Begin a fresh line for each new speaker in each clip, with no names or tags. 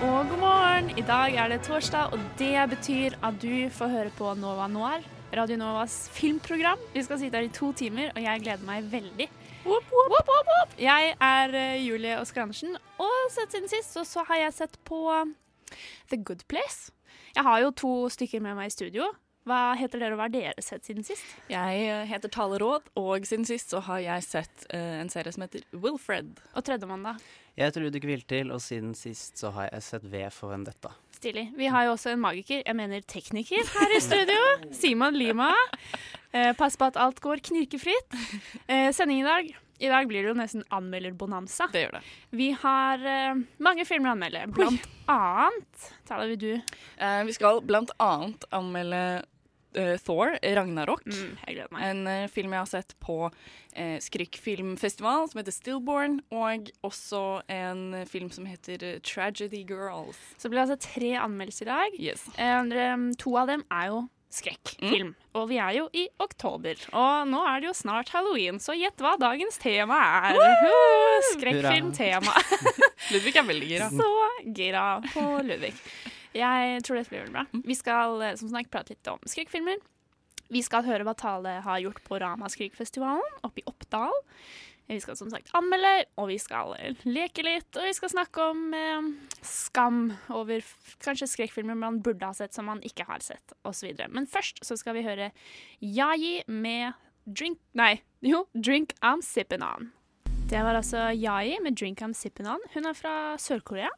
Og god morgen. I dag er det torsdag, og det betyr at du får høre på Nova Noir, Radio Novas filmprogram. Vi skal sitte her i to timer, og jeg gleder meg veldig. Woop, woop, woop. Jeg er eh, Julie Oskar Andersen, og sett siden sist så, så har jeg sett på The Good Place. Jeg har jo to stykker med meg i studio. Hva heter dere, og hva har dere sett siden sist?
Jeg eh, heter Tale Råd, og siden sist så har jeg sett uh, en serie som heter Wilfred.
Og tredjemann, da?
Jeg heter Ludvig Viltil, og siden sist så har jeg sett V for Vendetta.
Stilig. Vi har jo også en magiker, jeg mener tekniker, her i studio. Simon Lima. Eh, pass på at alt går knirkefritt. Eh, sending i dag. I dag blir det jo nesten anmelderbonanza.
Det gjør det.
Vi har eh, mange filmer å anmelde. Blant annet Tala, vil du?
Eh, vi skal blant annet anmelde eh, Thor, Ragnarok.
Mm, jeg gleder meg.
En uh, film jeg har sett på uh, skrykkfilmfestival som heter Stillborn, og også en eh, film som heter eh, Tragedy Girls.
Så blir ble altså tre anmeldelser i dag.
Yes.
Eh, to av dem er jo skrekkfilm. Og vi er jo i oktober. Og nå er det jo snart halloween, så gjett hva dagens tema er. Uh, Skrekkfilmtema.
Ludvig er veldig gira.
Så gira på Ludvig. Jeg tror dette blir veldig bra. Vi skal eh, som snakk, prate litt om skrekkfilmer. Vi skal høre hva Tale har gjort på Rama Skrikfestivalen oppe i Oppdal. Vi skal som sagt anmelde, og vi skal eh, leke litt, og vi skal snakke om eh, skam over kanskje skrekkfilmer man burde ha sett som man ikke har sett, osv. Men først så skal vi høre Yayi med Drink Nei, jo, Drink I'm Sippin' On. Det var altså Yayi med Drink I'm Sippin' On. Hun er fra Sør-Korea.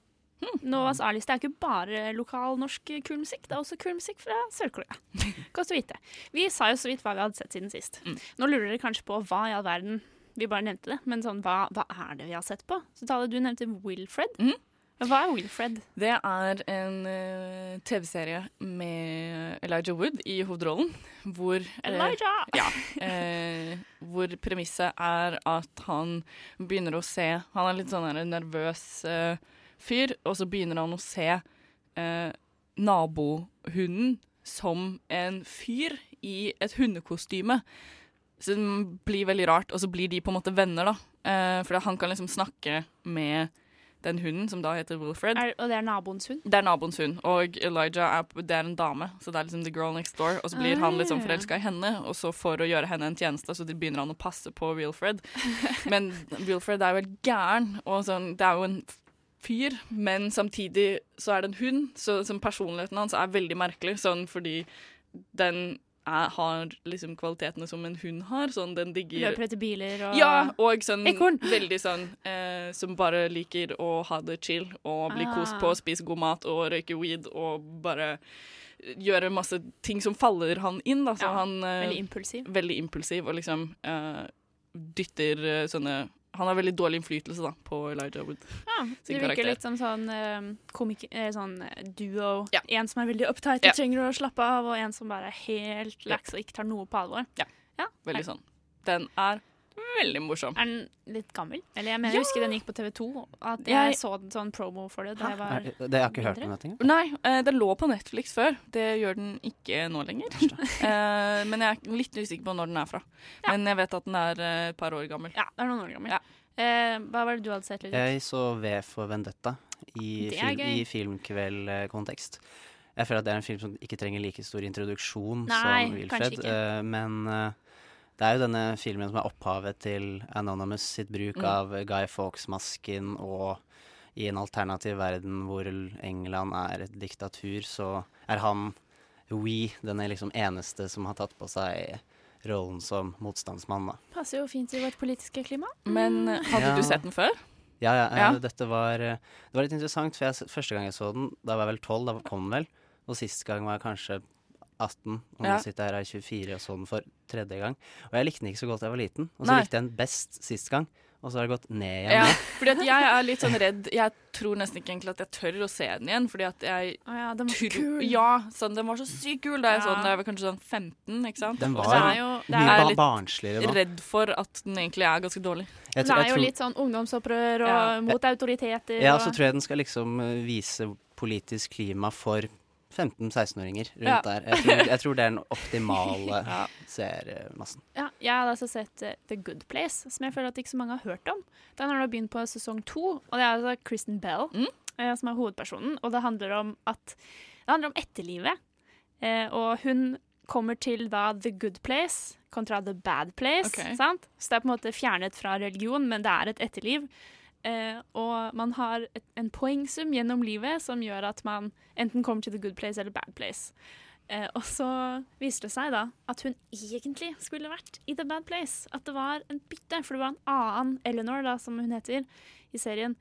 Novas A-liste er ikke bare lokal norsk kulmusikk, det er også kulmusikk fra Sør-Korea. Godt å vite. Vi sa jo så vidt hva vi hadde sett siden sist. Nå lurer dere kanskje på hva i all verden Vi bare nevnte det, men sånn, hva, hva er det vi har sett på? Så Tale, du nevnte Wilfred.
Mm.
Hva er Wilfred?
Det er en uh, TV-serie med Elijah Wood i hovedrollen, hvor
Elijah!
Uh, Ja. uh, hvor premisset er at han begynner å se Han er litt sånn nervøs eh, fyr, og så begynner han å se eh, nabohunden som en fyr i et hundekostyme. Så det blir veldig rart, og så blir de på en måte venner, da. Eh, for han kan liksom snakke med den hunden, som da heter Wilfred.
Er, og det er naboens hund?
Det er naboens hund, og Elijah er, det er en dame, så det er liksom the girl next door. Og så blir han liksom
Ah.
forelska i henne, og så for å gjøre henne en tjeneste, så begynner han å passe på Wilfred. Men Wilfred er jo helt gæren, og sånn, det er jo en fyr, men samtidig så er det en hund, så som personligheten hans er veldig merkelig, sånn fordi den er, har liksom kvalitetene som en hund har, sånn den digger
Løper etter biler og
ja, og sånn
Ekorn.
veldig sånn eh, som bare liker å ha det chill og bli
Ah.
kost på, spise god mat og røyke weed og bare gjøre masse ting som faller han inn. Da. Så
Ja,
han eh,
Veldig impulsiv.
veldig impulsiv og liksom eh, dytter eh, sånne Han har veldig dårlig innflytelse da, på Elijah Wood.
Ja, det virker
karakter.
litt som sånn eh, komik eh, sånn eh, duo.
Ja.
En som er veldig uptight
Ja.
trenger å slappe av, og en som bare er helt lax og ikke tar noe på alvor.
Ja.
ja.
Veldig sånn. Den er veldig morsom.
Er den litt gammel? Eller jeg mener, jeg husker den gikk på TV2. At jeg,
Jeg-
så en sånn promo for det da jeg var
det har jeg ikke hørt om dette.
Nei, eh, den lå på Netflix før. Det gjør den ikke nå lenger. eh, men jeg er litt usikker på når den er fra. Men jeg vet at den er eh, et par år gammel.
Ja, det er noen år gammel.
Ja.
Eh, hva var det du hadde sett? Ludvig?
Jeg så V for Vendetta i, film, i filmkveldkontekst. Jeg føler at det er en film som ikke trenger like stor introduksjon
Nei,
som Wilfred. eh, men eh, det er jo denne filmen som er opphavet til Anonymous sitt bruk
Mm.
av Guy Fawkes-masken, og i en alternativ verden hvor England er et diktatur, så er han We, den er liksom eneste som har tatt på seg rollen som motstandsmann. Da.
Passer jo fint i vårt politiske klima.
Men eh, hadde
Ja.
du sett den før?
Ja, ja,
Ja.
dette var eh, Det var litt interessant, for jeg, første gang jeg så den, da var jeg vel tolv, da kom den vel. Og sist gang var jeg kanskje 18, og
Ja.
nå sitter jeg her i 24 og sånn for tredje gang. Og jeg likte den ikke så godt da jeg var liten, og så
Nei.
likte jeg den best sist gang. Og så har det gått ned igjen.
Ja, fordi at jeg er litt sånn redd. Jeg tror nesten ikke egentlig at jeg tør å se den igjen, fordi at jeg
oh ja, den var så kul.
Ja, sånn, den var så sykt kul. Da jeg
Ja.
så den da jeg var kanskje sånn 15, ikke sant.
Den var
er jo- det
mye
er litt
barnsligere nå.
redd for at den egentlig er ganske dårlig.
Jeg tror, jeg den er
jo
tror-
litt sånn ungdomsopprør og
Ja.
mot autoriteter.
Ja,
og,
så tror jeg den skal liksom eh, vise politisk klima for 15-16-åringer rundt
Ja.
der. Jeg tror, jeg tror det er den optimale
Ja.
seermassen.
ja, jeg hadde altså sett uh, The Good Place, som jeg føler at ikke så mange har hørt om. Den har nå begynt på sesong to, og det er altså Kristen Bell
Mm.
uh, som er hovedpersonen. Og det handler om at Det handler om etterlivet. Uh, og hun kommer til da The Good Place kontra The Bad Place.
Okay.
Sant? Så det er på en måte fjernet fra religion, men det er et etterliv. Eh, og man har et, en poengsum gjennom livet som gjør at man enten kommer til The Good Place eller Bad Place. Eh, og så viste det seg da at hun egentlig skulle vært i The Bad Place. At det var en bytte, for det var en annen Eleanor, da, som hun heter i serien.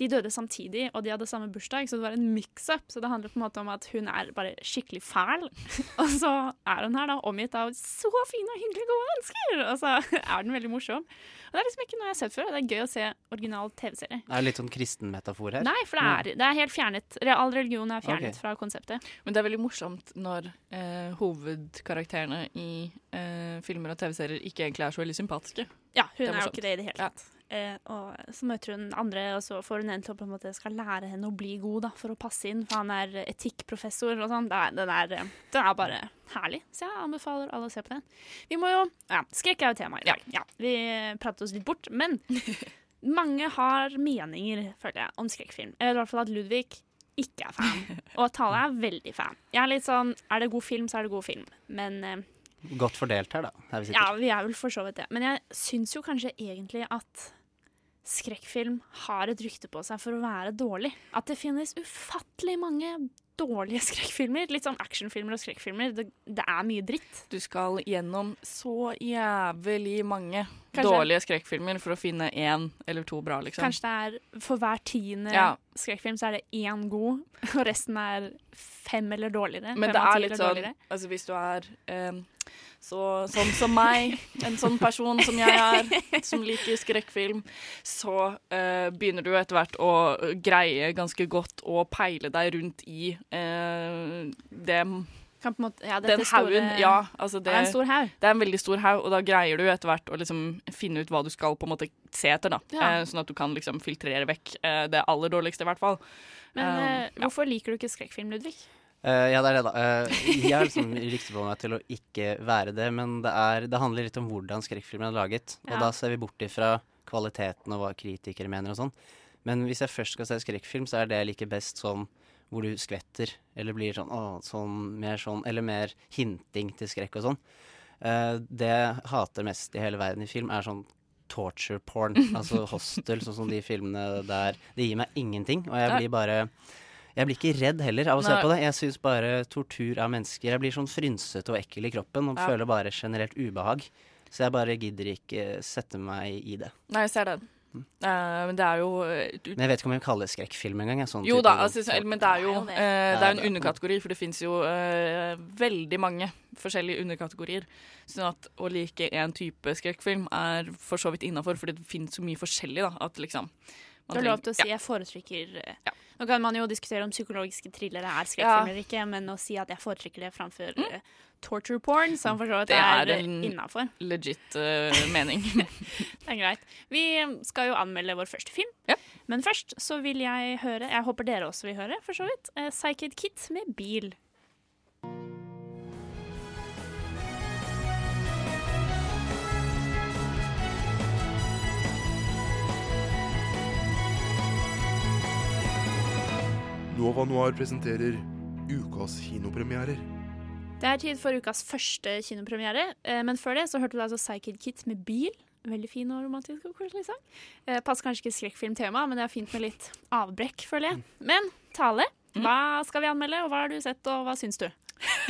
De døde samtidig, og de hadde samme bursdag, så det var en mix-up. Så det handler på en måte om at hun er bare skikkelig fæl, og så er hun her da omgitt av så fine og hyggelige gode mennesker! Og så er den veldig morsom. Og det er liksom ikke noe jeg har sett før, og det er gøy å se original TV-serie.
Det er litt sånn kristen metafor her.
Nei, for det er, det er helt fjernet. All religion er fjernet
okay.
fra konseptet.
Men det er veldig morsomt når eh, hovedkarakterene i eh, filmer og TV-serier ikke egentlig er så veldig sympatiske.
Ja, hun
Det er
er, jo ikke det i det hele
Ja.
Eh, og så møter hun andre, og så får hun en til å på en måte skal lære henne å bli god da, for å passe inn, for han er etikkprofessor og sånn. Den, eh, den er bare herlig, så jeg anbefaler alle å se på den. Vi må jo Ja, skrekk er jo tema i dag. Ja, vi pratet oss litt bort, men mange har meninger, føler jeg, om skrekkfilm. Jeg vet i hvert fall at Ludvig ikke er fan, og Tale er veldig fan. Jeg er litt sånn Er det god film, så er det god film. Men eh,
Godt fordelt her, da. Vi
ja, vi er vel for så vidt det. Men jeg syns jo kanskje egentlig at skrekkfilm har et rykte på seg for å være dårlig. At det finnes ufattelig mange dårlige skrekkfilmer. Litt sånn actionfilmer og skrekkfilmer. Det, det er mye dritt.
Du skal gjennom så jævlig mange
Kanskje-
dårlige skrekkfilmer for å finne én eller to bra, liksom.
Kanskje det er for hver tiende
Ja.
skrekkfilm så er det én god, og resten er fem eller dårligere.
Men det er litt sånn. Altså hvis du er eh, så, sånn som meg, en sånn person som jeg er, som liker skrekkfilm, så eh, begynner du etter hvert å greie ganske godt å peile deg rundt i eh, det,
måte, ja,
den haugen. Ja, altså
Det
det,
er en stor haug.
det er en veldig stor haug, og da greier du etter hvert å liksom finne ut hva du skal på en måte se etter. da.
Ja.
Eh, sånn at du kan liksom filtrere vekk eh, det aller dårligste, i hvert fall.
Men
Um,
hvorfor liker du ikke skrekkfilm, Ludvig?
Eh, ja, det er det, da. Uh, jeg har liksom riktig på meg til å ikke være det, men det, er, det handler litt om hvordan skrekkfilmen er laget. Og
Ja.
da ser vi bort ifra kvaliteten og hva kritikere mener og sånn. Men hvis jeg først skal se skrekkfilm, så er det like best sånn hvor du skvetter, eller blir sånn, å, sånn, mer sånn, eller mer hinting til skrekk og sånn. Uh, det jeg hater mest i hele verden i film, er sånn torture porn. altså hostel, sånn som de filmene der. Det gir meg ingenting, og jeg blir bare jeg blir ikke redd heller av å se på det. Jeg syns bare tortur av mennesker Jeg blir sånn frynsete og ekkel i kroppen og
Ja.
føler bare generelt ubehag. Så jeg bare gidder ikke sette meg i det.
Nei, jeg ser den. Uh, men det er jo uh,
Men jeg vet ikke om jeg vil kalle det skrekkfilm engang. Sånn
Jo
type
da, altså, men det er jo
Det er jo det.
eh, det er en
er-
underkategori, for det fins jo eh, veldig mange forskjellige underkategorier. Sånn at å like én type skrekkfilm er for så vidt innafor, for det finnes så mye forskjellig, da, at liksom
Du har lov til å si ja. jeg foretrekker eh,
Ja.
Nå kan man jo diskutere om psykologiske thrillere er skrekkfilmer eller ikke, men å si at jeg foretrekker det framfor mm. torture porn, som for så vidt
Det
er,
er en- legit uh, mening.
Det er greit. Vi skal jo anmelde vår første film,
Ja.
men først så vil jeg høre, jeg håper dere også vil høre, for så vidt, uh, 'Psyched Kit med bil.
Nova Noir presenterer ukas kinopremierer.
Det er tid for ukas første kinopremiere, eh, men før det så hørte du altså Psychic Kit med bil. Veldig fin og romantisk og koselig sang. Eh, passer kanskje ikke skrekkfilmtema, men det er fint med litt avbrekk, føler jeg. Men Tale, hva skal vi anmelde, og hva har du sett, og hva syns du?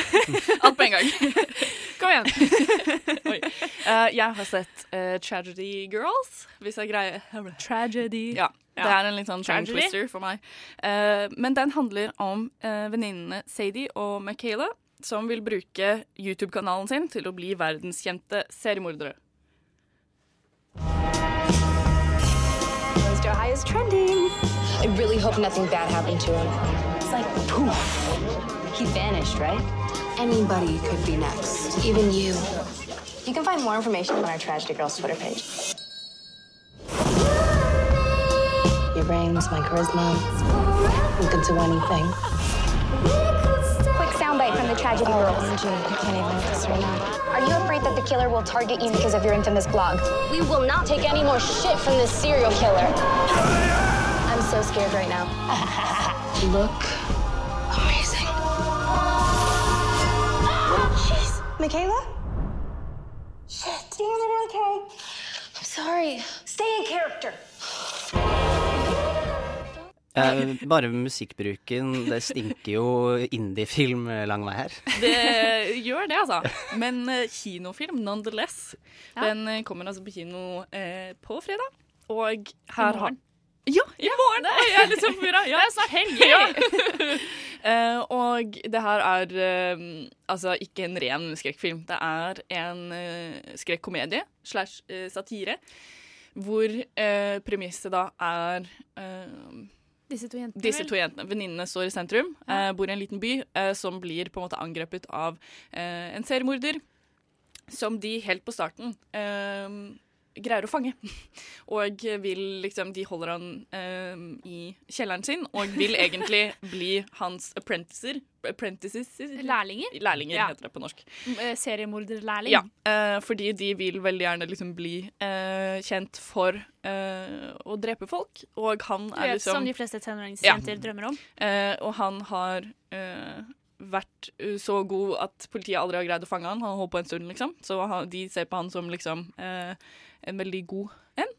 Alt på en gang.
Kom igjen!
Oi. Eh, jeg har sett uh, Tragedy Girls, hvis jeg greier
Tragedy.
Ja. Det er en litt sånn tongue twister for meg. Uh, men den handler om uh, venninnene Sadie og Michaela, som vil bruke YouTube-kanalen sin til å bli verdenskjente seriemordere.
High is trending. I really hope nothing bad happened to him. It's like poof. He vanished, right? Anybody could be next. Even you. You can find more information on our Tragedy Girls Twitter page. Brains, my charisma. We could do anything.
Quick soundbite from the Tragedy Girls.
OMG, I can't even with this right now.
Are you afraid that the killer will target you because of your infamous blog? We will not take any more shit from this serial killer.
I'm so scared right now. Look amazing. Jeez. Michaela? Shit, damn it, okay. I'm sorry. Stay in character.
Eh, bare musikkbruken, det stinker jo indiefilm lang vei her.
Det gjør det, altså. Men eh, kinofilm nonetheless.
Ja.
Den eh, kommer altså på kino eh, på fredag. Og her har. Ja, i morgen! Oi, jeg er litt sånn forvirra. Ja.
Det er snart helg!
Ja. Eh, og det her er eh, altså ikke en ren skrekkfilm. Det er en uh, skrekkomedie slash eh, satire. Hvor uh, premisset da er eh,
Disse to jentene.
disse to jentene, venninnene, står i sentrum,
Ja.
eh, bor i en liten by, eh, som blir på en måte angrepet av eh, en seriemorder. Som de helt på starten eh, greier å fange. Og vil liksom De holder han eh, i kjelleren sin og vil egentlig bli hans apprenticer. Apprentices
Lærlinger.
Lærlinger,
Ja.
heter det på norsk.
Eh, Seriemorderlærling.
Ja, uh, fordi de vil veldig gjerne liksom bli uh, kjent for uh, å drepe folk, og han er
vet,
liksom
Som de fleste tenåringsjenter drømmer om.
Og han har vært så god at politiet aldri har greid å fange han. Han har holdt på en stund, liksom. Så de ser på han som liksom eh, en veldig god en,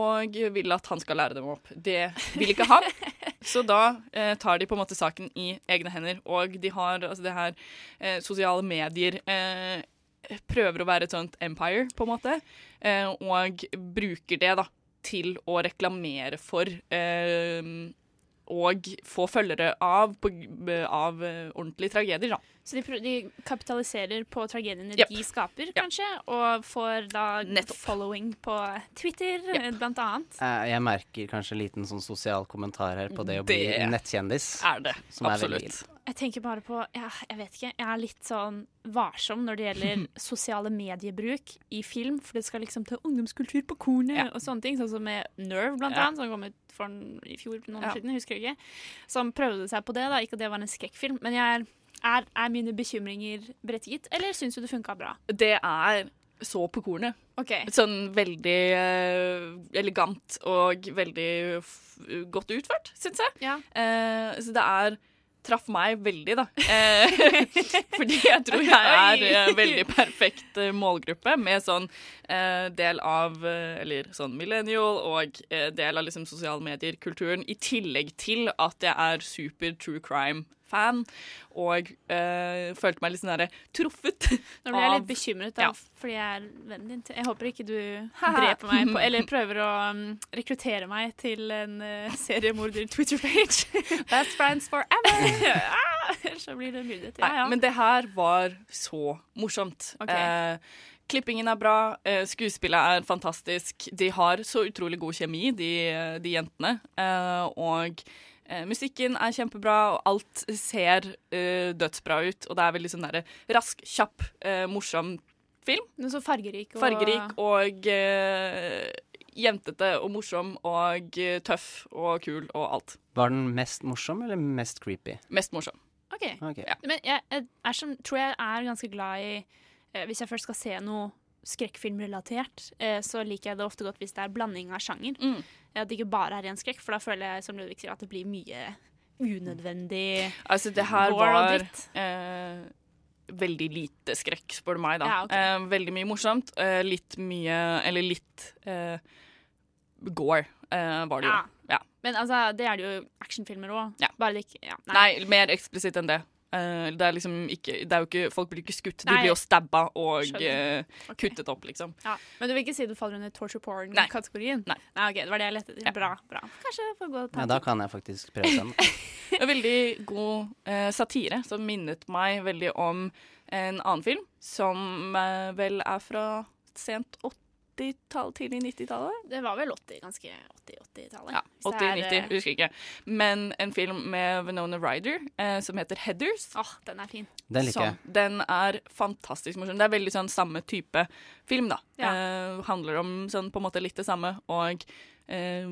og vil at han skal lære dem opp. Det vil ikke han. Så da eh, tar de på en måte saken i egne hender, og de har altså det her eh, sosiale medier eh, prøver å være et sånt empire, på en måte, eh, og bruker det da til å reklamere for eh, og få følgere av, på, av eh, ordentlige tragedier, da.
Så de, de kapitaliserer på tragediene
Yep.
de skaper, kanskje, og får da
Nettopp.
following på Twitter, yep. blant annet.
Eh, jeg merker kanskje en liten sånn sosial kommentar her på det å bli
Det
nettkjendis.
Er det.
Er
Absolutt.
Jeg tenker bare på ja, Jeg vet ikke. Jeg er litt sånn varsom når det gjelder sosiale mediebruk i film, for det skal liksom til ungdomskultur på kornet
Ja.
og sånne ting. Sånn som med Nerve, blant
Ja.
annet, som kom ut for en- i fjor, noen
Ja.
år siden, jeg husker ikke. Som prøvde seg på det, da. Ikke at det var en skrekkfilm. Men jeg er, er, er mine bekymringer berettiget, eller syns du det funka bra?
Det er så på kornet.
Okay.
Sånn veldig eh, elegant og veldig godt utført, syns jeg.
Ja.
Eh, så det er Traff meg veldig, da. Eh, fordi jeg tror jeg er eh, veldig perfekt eh, målgruppe med sånn eh, del av eh, Eller sånn millennial og eh, del av liksom sosiale medier-kulturen, i tillegg til at jeg er super true crime-fan. Og eh, følte meg litt sånn derre truffet
Nå ble jeg litt bekymret, da,
Ja.
fordi jeg er vennen din. Jeg håper ikke du dreper meg på Eller prøver å um, rekruttere meg til en uh, seriemorder-Twitter-page. Best friends forever! ah, så blir det myrdet. Ja,
Nei,
ja.
men det her var så morsomt.
Okay.
Eh, klippingen er bra, eh, skuespillet er fantastisk. De har så utrolig god kjemi, de, de jentene. Eh, og eh, musikken er kjempebra, og alt ser eh, dødsbra ut. Og det er veldig sånn derre rask, kjapp, eh, morsom film.
Men så fargerik og
Fargerik og eh, jentete og morsom og eh, tøff og kul og alt.
Var den mest morsom eller mest creepy?
Mest morsom.
OK.
Ok.
Men jeg, jeg er som, tror jeg er ganske glad i eh, Hvis jeg først skal se noe skrekkfilmrelatert, eh, så liker jeg det ofte godt hvis det er blanding av sjanger.
Mm.
At det ikke bare er ren skrekk, for da føler jeg som Ludvig sier, at det blir mye unødvendig
Altså, det her
og
var
dritt.
eh, veldig lite skrekk, spør du meg, da.
Ja, okay.
eh, veldig mye morsomt. Eh, litt mye Eller litt eh, gore eh, var det jo.
Ja.
Ja.
Men altså, det er det jo actionfilmer òg.
Ja.
Bare det ikke ja,
Nei. mer eksplisitt enn det. Eh, det er liksom ikke, det er jo ikke Folk blir ikke skutt, de blir jo stabba og eh, kuttet opp, liksom.
Ja. Men du vil ikke si du faller under torture porn-kategorien?
Nei.
ok, Det var det jeg lette etter. Bra. bra. Kanskje jeg får gå og ta
Ja, da kan jeg faktisk prøve den.
Veldig god uh, satire som minnet meg veldig om en annen film, som vel er fra sent 80-tall, tidlig 90-tallet.
Det var vel 80, ganske 80-80-tallet.
Ja, 80-90, husker ikke. Men en film med Venona Ryder eh, som heter Headers.
Åh, den er fin.
Den liker jeg.
Den er fantastisk morsom. Det er veldig sånn samme type film, da.
Ja.
Eh, handler om sånn på en måte litt det samme, og eh,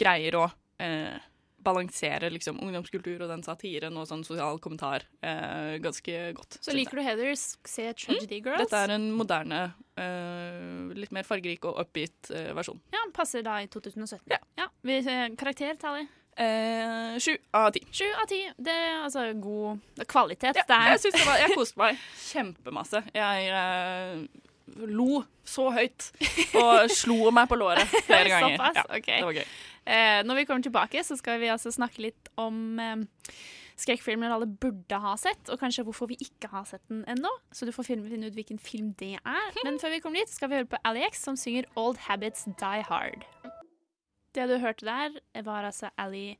greier å eh, balansere liksom ungdomskultur og den satiren og sånn sosial kommentar eh, ganske godt.
Så liker du Heathers, se Tragedy Girls.
Dette er en moderne, eh, litt mer fargerik og oppgitt eh, versjon.
Ja, Passer da i 2017.
Ja.
Vi, eh, karakter, Tally?
Eh, Sju av ti.
Sju av ti. Det er altså god kvalitet.
Ja, jeg, synes det var, jeg koste meg kjempemasse. Jeg eh, lo så høyt og slo meg på låret flere ganger.
Såpass?
Ja,
ok.
Det var gøy.
Eh, når vi kommer tilbake, så skal vi altså snakke litt om eh, skrekkfilmer alle burde ha sett, og kanskje hvorfor vi ikke har sett den ennå. Så du får finne, finne ut hvilken film det er. Men før vi kommer dit, skal vi høre på Alex, som synger Old Habits Die Hard. Det du hørte der, var altså Ali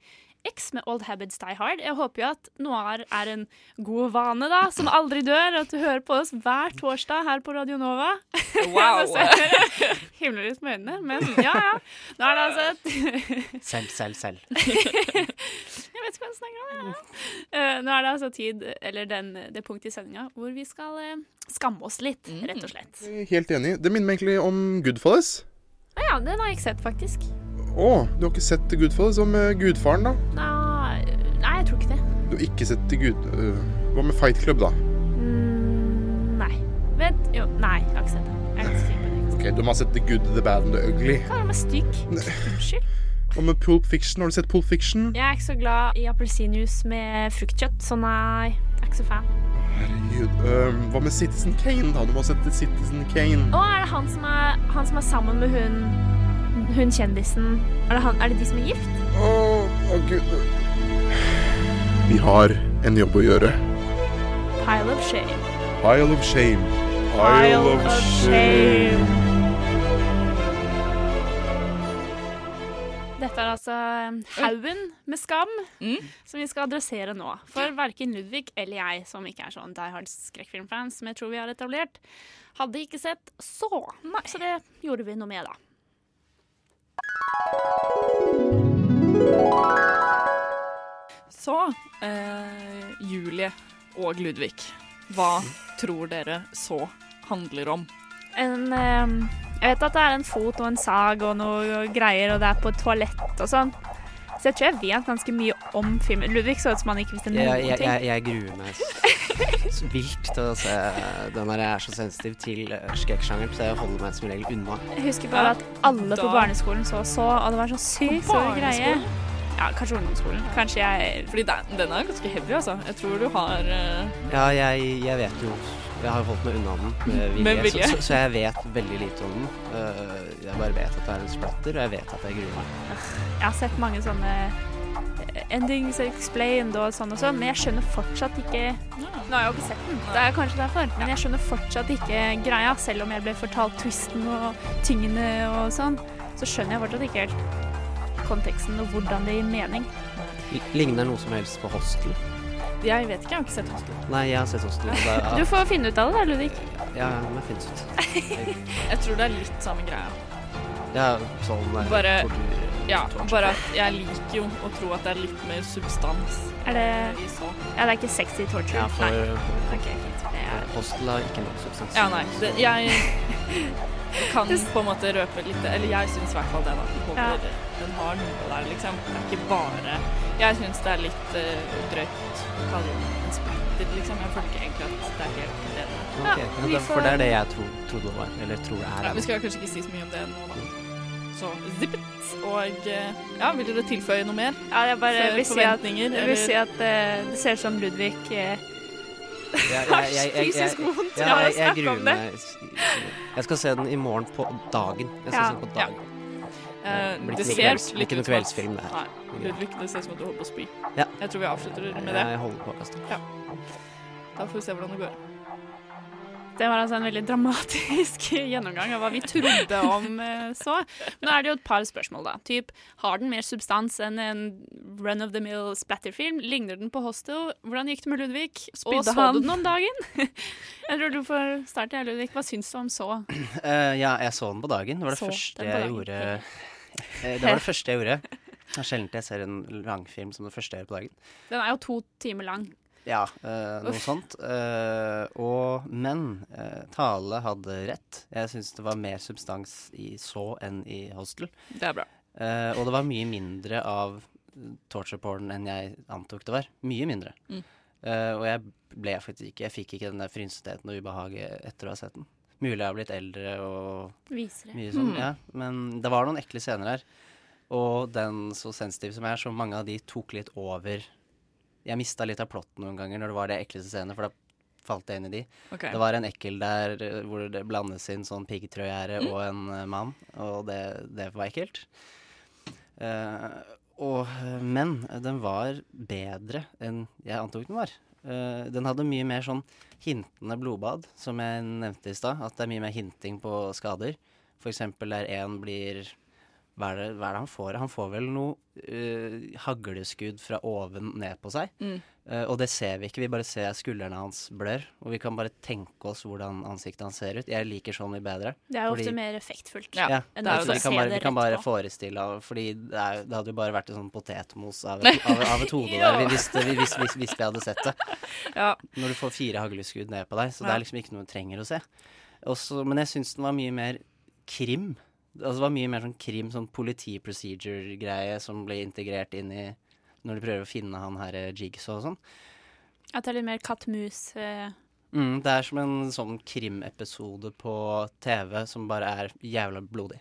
X med Old Habits Die Hard. Jeg håper jo at noir er en god vane, da, som aldri dør. At du hører på oss hver torsdag her på Radio Nova.
Wow.
Himler litt med øynene, men ja, ja. Nå er det altså et
Selv, selv, selv.
Jeg vet ikke hva jeg snakker om. Ja. Eh, nå er det altså tid, eller den, det punktet i sendinga, hvor vi skal eh, skamme oss litt, rett og slett.
Helt enig. Det minner meg egentlig om
Goodfalls. Ja, den har jeg ikke sett, faktisk.
Å, du har ikke sett Goodfellas? Hva med Gudfaren, da?
Nei, nei jeg tror ikke det.
Du har ikke sett Gud... øh, hva med Fight Club, da?
Mm, nei. Vet Jo, nei, jeg har ikke sett det. Jeg er ganske sikker på det.
Ok, Du må ha sett The Good, The Bad and The Ugly.
Hva er det med stygg? Unnskyld.
Hva med Pulp Fiction? Har du sett Pulp Fiction?
Jeg er ikke så glad i appelsinjuice med fruktkjøtt, så nei, jeg er ikke så fan.
Herregud. øh, hva med Citizen Kane, da? Du må ha sett Citizen Kane.
Å, er det han som er, han som er sammen med hun, hun kjendisen? Er det, han, er det de som er gift?
Å, å gud. Vi har en jobb å gjøre.
Pile of shame.
Pile of shame.
Pile of shame. Dette er altså haugen med skam som vi skal adressere nå. For verken Ludvig eller jeg, som ikke er sånn Die Hard skrekkfilmfans, som jeg tror vi har etablert, hadde ikke sett så. Så det gjorde vi noe med, da.
Så, eh, Julie og Ludvig, hva tror dere så handler om?
En, eh, jeg vet at det er en fot og en sag og noe greier, og det er på et toalett og sånn. Så jeg tror jeg vet ganske mye om filmen. Ludvig så ut som han ikke visste noen
Jeg, jeg,
ting.
jeg, jeg gruer meg så vilt til å se den der Jeg er så sensitiv til eh, skrekksjangeren, så jeg holder meg som regel unna.
Jeg husker bare at alle på barneskolen så så, og det var så sykt stor greie. Ja, kanskje ungdomsskolen. Kanskje jeg
Fordi den, den er ganske heavy, altså. Jeg tror du har uh...
Ja, jeg, jeg vet jo Jeg har holdt meg unna den med vilje,
Med vilje.
Så, så, så jeg vet veldig lite om den. Eh, jeg bare vet at det er en splatter, og jeg vet at jeg gruer meg.
Jeg har sett mange sånne eh, endings explained og sånn og sånn, men jeg skjønner fortsatt ikke Nå har jeg jo ikke sett den, det er kanskje derfor, men jeg skjønner fortsatt ikke greia, selv om jeg ble fortalt twisten og tingene og sånn. Så skjønner jeg fortsatt ikke helt konteksten og hvordan det gir mening.
Ligner noe som helst på Hostel?
Jeg vet ikke, jeg har ikke sett Hostel.
Nei, jeg har sett Hostel. er-
Du får finne ut av det da, Ludvig.
Ja, det finnes ut. Jeg,
Jeg tror det er litt samme greia.
ja, sånn eh,
Bare-
tortur.
Ja, bare at jeg liker jo å tro at det er litt mer substans
Er det. Ja, det er ikke sexy torture.
Ja, for
Nei.
eh,
Ok, fint. Det er
Hostel har ikke noe substans.
Ja, nei. Det, jeg kan på en måte røpe litt Eller jeg syns i hvert fall det, da. Håper ja. den har noe der, liksom. Det er ikke bare Jeg syns det er litt uh, drøyt å kalle det en splitter, liksom. Jeg føler ikke egentlig at det er helt det det er.
Ok, ja, det, for det er det jeg tro, trodde det var. Eller tror det er.
Ja, vi skal kanskje ikke si så mye om det nå, da. Så zippet. it. Og eh, ja, vil dere tilføye noe mer?
Ja, jeg bare vil si at, jeg vil si at uh, det ser ut som Ludvig
uh,
fysisk vondt
Ja,
jeg,
jeg, jeg,
jeg
gruer meg. Jeg skal se den i morgen på dagen. Jeg skal
Ja.
se den på dagen.
Eh,
blir
det ser
kvelds-
litt
blir ikke noe
ut som
kveldsfilm, det her.
Nei, Ludvig, det ser ut som at du holder på å spy.
Ja.
Jeg tror vi avslutter med det.
Jeg holder på å kaste.
Ja. Da får vi se hvordan det går.
Det var altså en veldig dramatisk gjennomgang av hva vi trodde om så. så. Nå er det jo et par spørsmål, da. Typ, har den mer substans enn en run of the mill splatterfilm? Ligner den på Hostel? Hvordan gikk det med Ludvig? Og så
han?
du den om dagen? jeg tror du får starte, Ludvig. Hva syns du om så?
Uh, ja, jeg så den på dagen. Det var det
Så
første jeg gjorde. Eh, det var det første jeg gjorde. Det er sjelden jeg ser en langfilm som det første jeg gjør på dagen.
Den er jo to timer lang.
Ja, øh, noe
Uff.
sånt. Uh, og, men uh, Tale hadde rett. Jeg syns det var mer substans i så enn i Hostel.
Det er bra.
Uh, og det var mye mindre av torture porn enn jeg antok det var. Mye mindre.
Mm.
Og jeg ble faktisk ikke Jeg fikk ikke den der frynsetheten og ubehaget etter å ha sett den. Mulig jeg har blitt eldre og
Visere.
mye sånn,
Mm.
ja. Men det var noen ekle scener her. Og den så sensitiv som jeg er, så mange av de tok litt over Jeg mista litt av plotten noen ganger når det var det ekleste scenene, for da falt jeg inn i de.
Okay.
Det var en ekkel der eh, hvor det blandes inn sånn piggtrådgjerde
Mm.
og en uh, mann, og det, det var ekkelt. Uh, og, men den var bedre enn jeg antok den var. Eh, den hadde mye mer sånn hintende blodbad, som jeg nevnte i stad. At det er mye mer hinting på skader. Eksempel der én blir hva er, det, hva er det han får? Han får vel noe uh, hagleskudd fra oven ned på seg.
Mm.
Uh, og det ser vi ikke, vi bare ser skuldrene hans blør. Og vi kan bare tenke oss hvordan ansiktet hans ser ut. Jeg liker sånn mye bedre.
Det er jo
fordi-
ofte mer effektfullt
Ja,
enn
det er det. Vi kan bare, vi kan bare forestille Fordi det, er, det hadde jo bare vært en sånn potetmos av et, av, av et hode der vi visste, vi, hvis, hvis, hvis vi hadde sett det.
Ja.
Når du får fire hagleskudd ned på deg. Så det er liksom ikke noe du trenger å se. Også, men jeg syns den var mye mer krim. Altså det var mye mer sånn krim, sånn politi-procedure-greie som ble integrert inn i når du prøver å finne han her eh, Jigsaw og sånn.
At det er litt mer katt-mus. Eh.
Mm, det er som en sånn krimepisode på TV som bare er jævla blodig.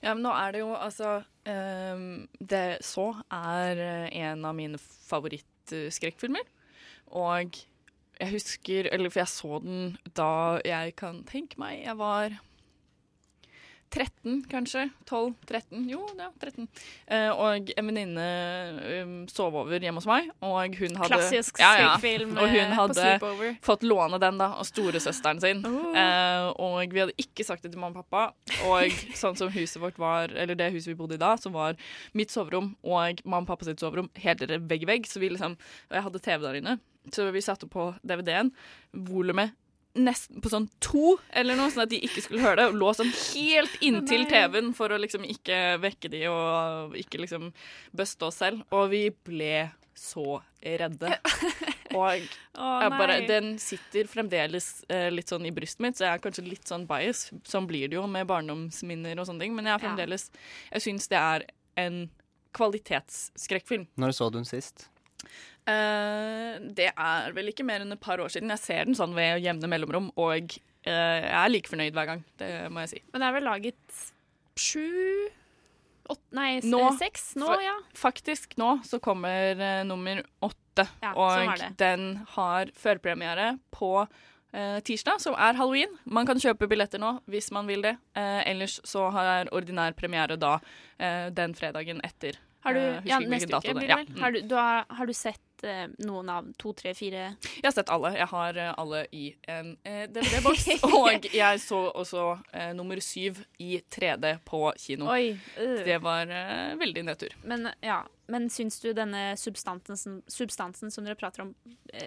Ja, men nå er det jo altså um, Det så er eh, en av mine favorittskrekkfilmer. Og jeg husker Eller for jeg så den da jeg kan tenke meg jeg var 13, kanskje. 12-13. Jo, ja, 13. Eh, og en venninne um, sov over hjemme hos meg, og hun hadde
Klassisk
ja, ja.
skrekkfilm,
Og
eh,
hun hadde fått låne den da av storesøsteren sin.
Oh.
Eh, og vi hadde ikke sagt det til mamma og pappa. Og sånn som huset vårt var, eller det huset vi bodde i da, så var mitt soverom og mamma og pappa sitt soverom helt vegg i vegg. Så vi liksom, og jeg hadde TV der inne, så vi satte på DVD-en. Volumet nesten på sånn to, eller noe, sånn at de ikke skulle høre det. Og lå sånn helt inntil TV-en for å liksom ikke vekke de og ikke liksom buste oss selv. Og vi ble så redde. Og jeg bare, den sitter fremdeles eh, litt sånn i brystet mitt, så jeg er kanskje litt sånn bias. Sånn blir det jo med barndomsminner og sånne ting. Men jeg er fremdeles Jeg syns det er en kvalitetsskrekkfilm.
Når så du den sist?
Eh, det er vel ikke mer enn et par år siden. Jeg ser den sånn ved jevne mellomrom, og uh, jeg er like fornøyd hver gang. Det må jeg si.
Men det er vel laget sju åtte, Nei,
Nå,
seks nå, ja.
Faktisk nå så kommer uh, nummer åtte,
Ja,
og
sånn det.
den har førpremiere på eh, tirsdag, som er halloween. Man kan kjøpe billetter nå hvis man vil det. Eh, ellers så har ordinær premiere da eh, den fredagen etter.
Har du,
Eh,
ja, neste uke blir det vel.
Ja.
Har du, du har, har du sett eh, noen av to, tre, fire
Jeg har sett alle. Jeg har eh, alle i en eh, DVD-boks. og jeg så også eh, nummer syv i 3D på kino.
Oi. øh.
Det var eh, veldig nedtur.
Men, ja, men syns du denne substansen, substansen som dere prater om,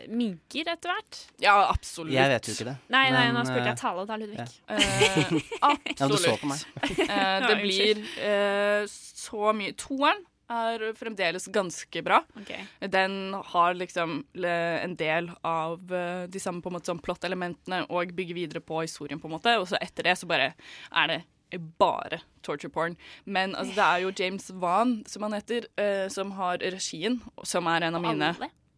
minker etter hvert?
Ja, absolutt.
Jeg vet jo ikke det.
Nei, nei,
men,
nå spurte jeg Tale da, Ludvig.
ja.
absolutt.
Ja, du så på meg.
Eh, det blir eh, så mye Toeren er fremdeles ganske bra.
Okay.
Den har liksom en del av eh, de samme på en måte sånn plot-elementene og bygger videre på historien, på en måte. Og så etter det så bare er det bare torture porn. Men altså, det er jo James Wan, som han heter, uh, som har regien, som er en av mine?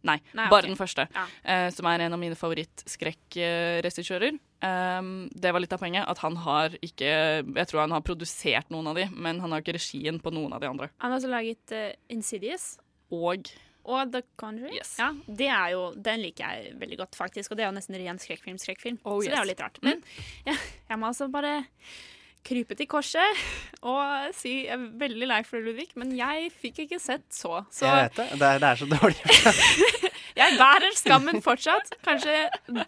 Nei,
Nei,
bare
okay.
den første.
Ja.
Uh, som er en av mine favorittskrekkregissører. Um, det var litt av poenget. At han har ikke Jeg tror han har produsert noen av de, men han har ikke regien på noen av de andre.
Han har også laget uh, Insidious.
Og
Og The Conjuring.
Yes.
Ja, det er jo, Den liker jeg veldig godt, faktisk. Og det er jo nesten ren skrekkfilm. skrekkfilm
Oh,
Så det er jo litt rart. Men ja, jeg må altså bare krype til korset og si jeg er veldig lei for det, Ludvig, men jeg fikk ikke sett så. Så
Jeg vet det. Det er, det er så dårlig.
jeg bærer skammen fortsatt. Kanskje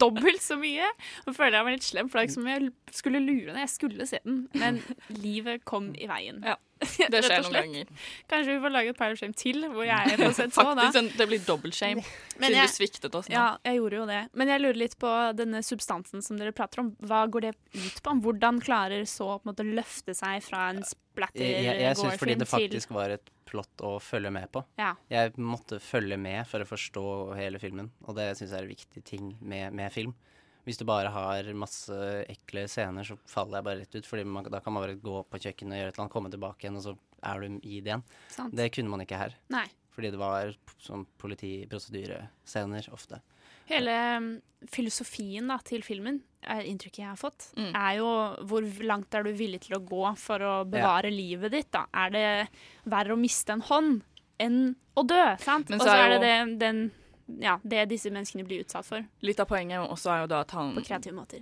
dobbelt så mye. Nå føler jeg meg litt slem, for det er ikke som jeg skulle lure deg. Jeg skulle se den, men livet kom i veien.
Ja, Det skjer noen ganger.
Kanskje vi får lage et Pile of Shame til, hvor jeg får sett så. da.
Faktisk, det blir dobbelt shame,
Men
siden
jeg-
du sviktet oss nå.
Ja, jeg gjorde jo det. Men jeg lurer litt på denne substansen som dere prater om. Hva går det ut på? Hvordan klarer så på en måte løfte seg fra en splatter
Jeg, jeg, jeg syns fordi det faktisk var et plott å følge med på.
Ja.
Jeg måtte følge med for å forstå hele filmen, og det syns jeg er en viktig ting med, med film. Hvis du bare har masse ekle scener, så faller jeg bare rett ut. Fordi man, da kan man bare gå på kjøkkenet og gjøre et eller annet, komme tilbake igjen, og så er du i det igjen.
Sant.
Det kunne man ikke her.
Nei.
Fordi det var sånn politiprosedyrescener ofte.
Hele um, filosofien da, til filmen, er inntrykket jeg har fått,
Mm.
er jo hvor langt er du villig til å gå for å bevare livet ditt? da? Er det verre å miste en hånd enn å dø? sant? Og
så er
er det
jo-
det, den, ja, det disse menneskene blir utsatt for.
Litt av poenget også er jo da at han.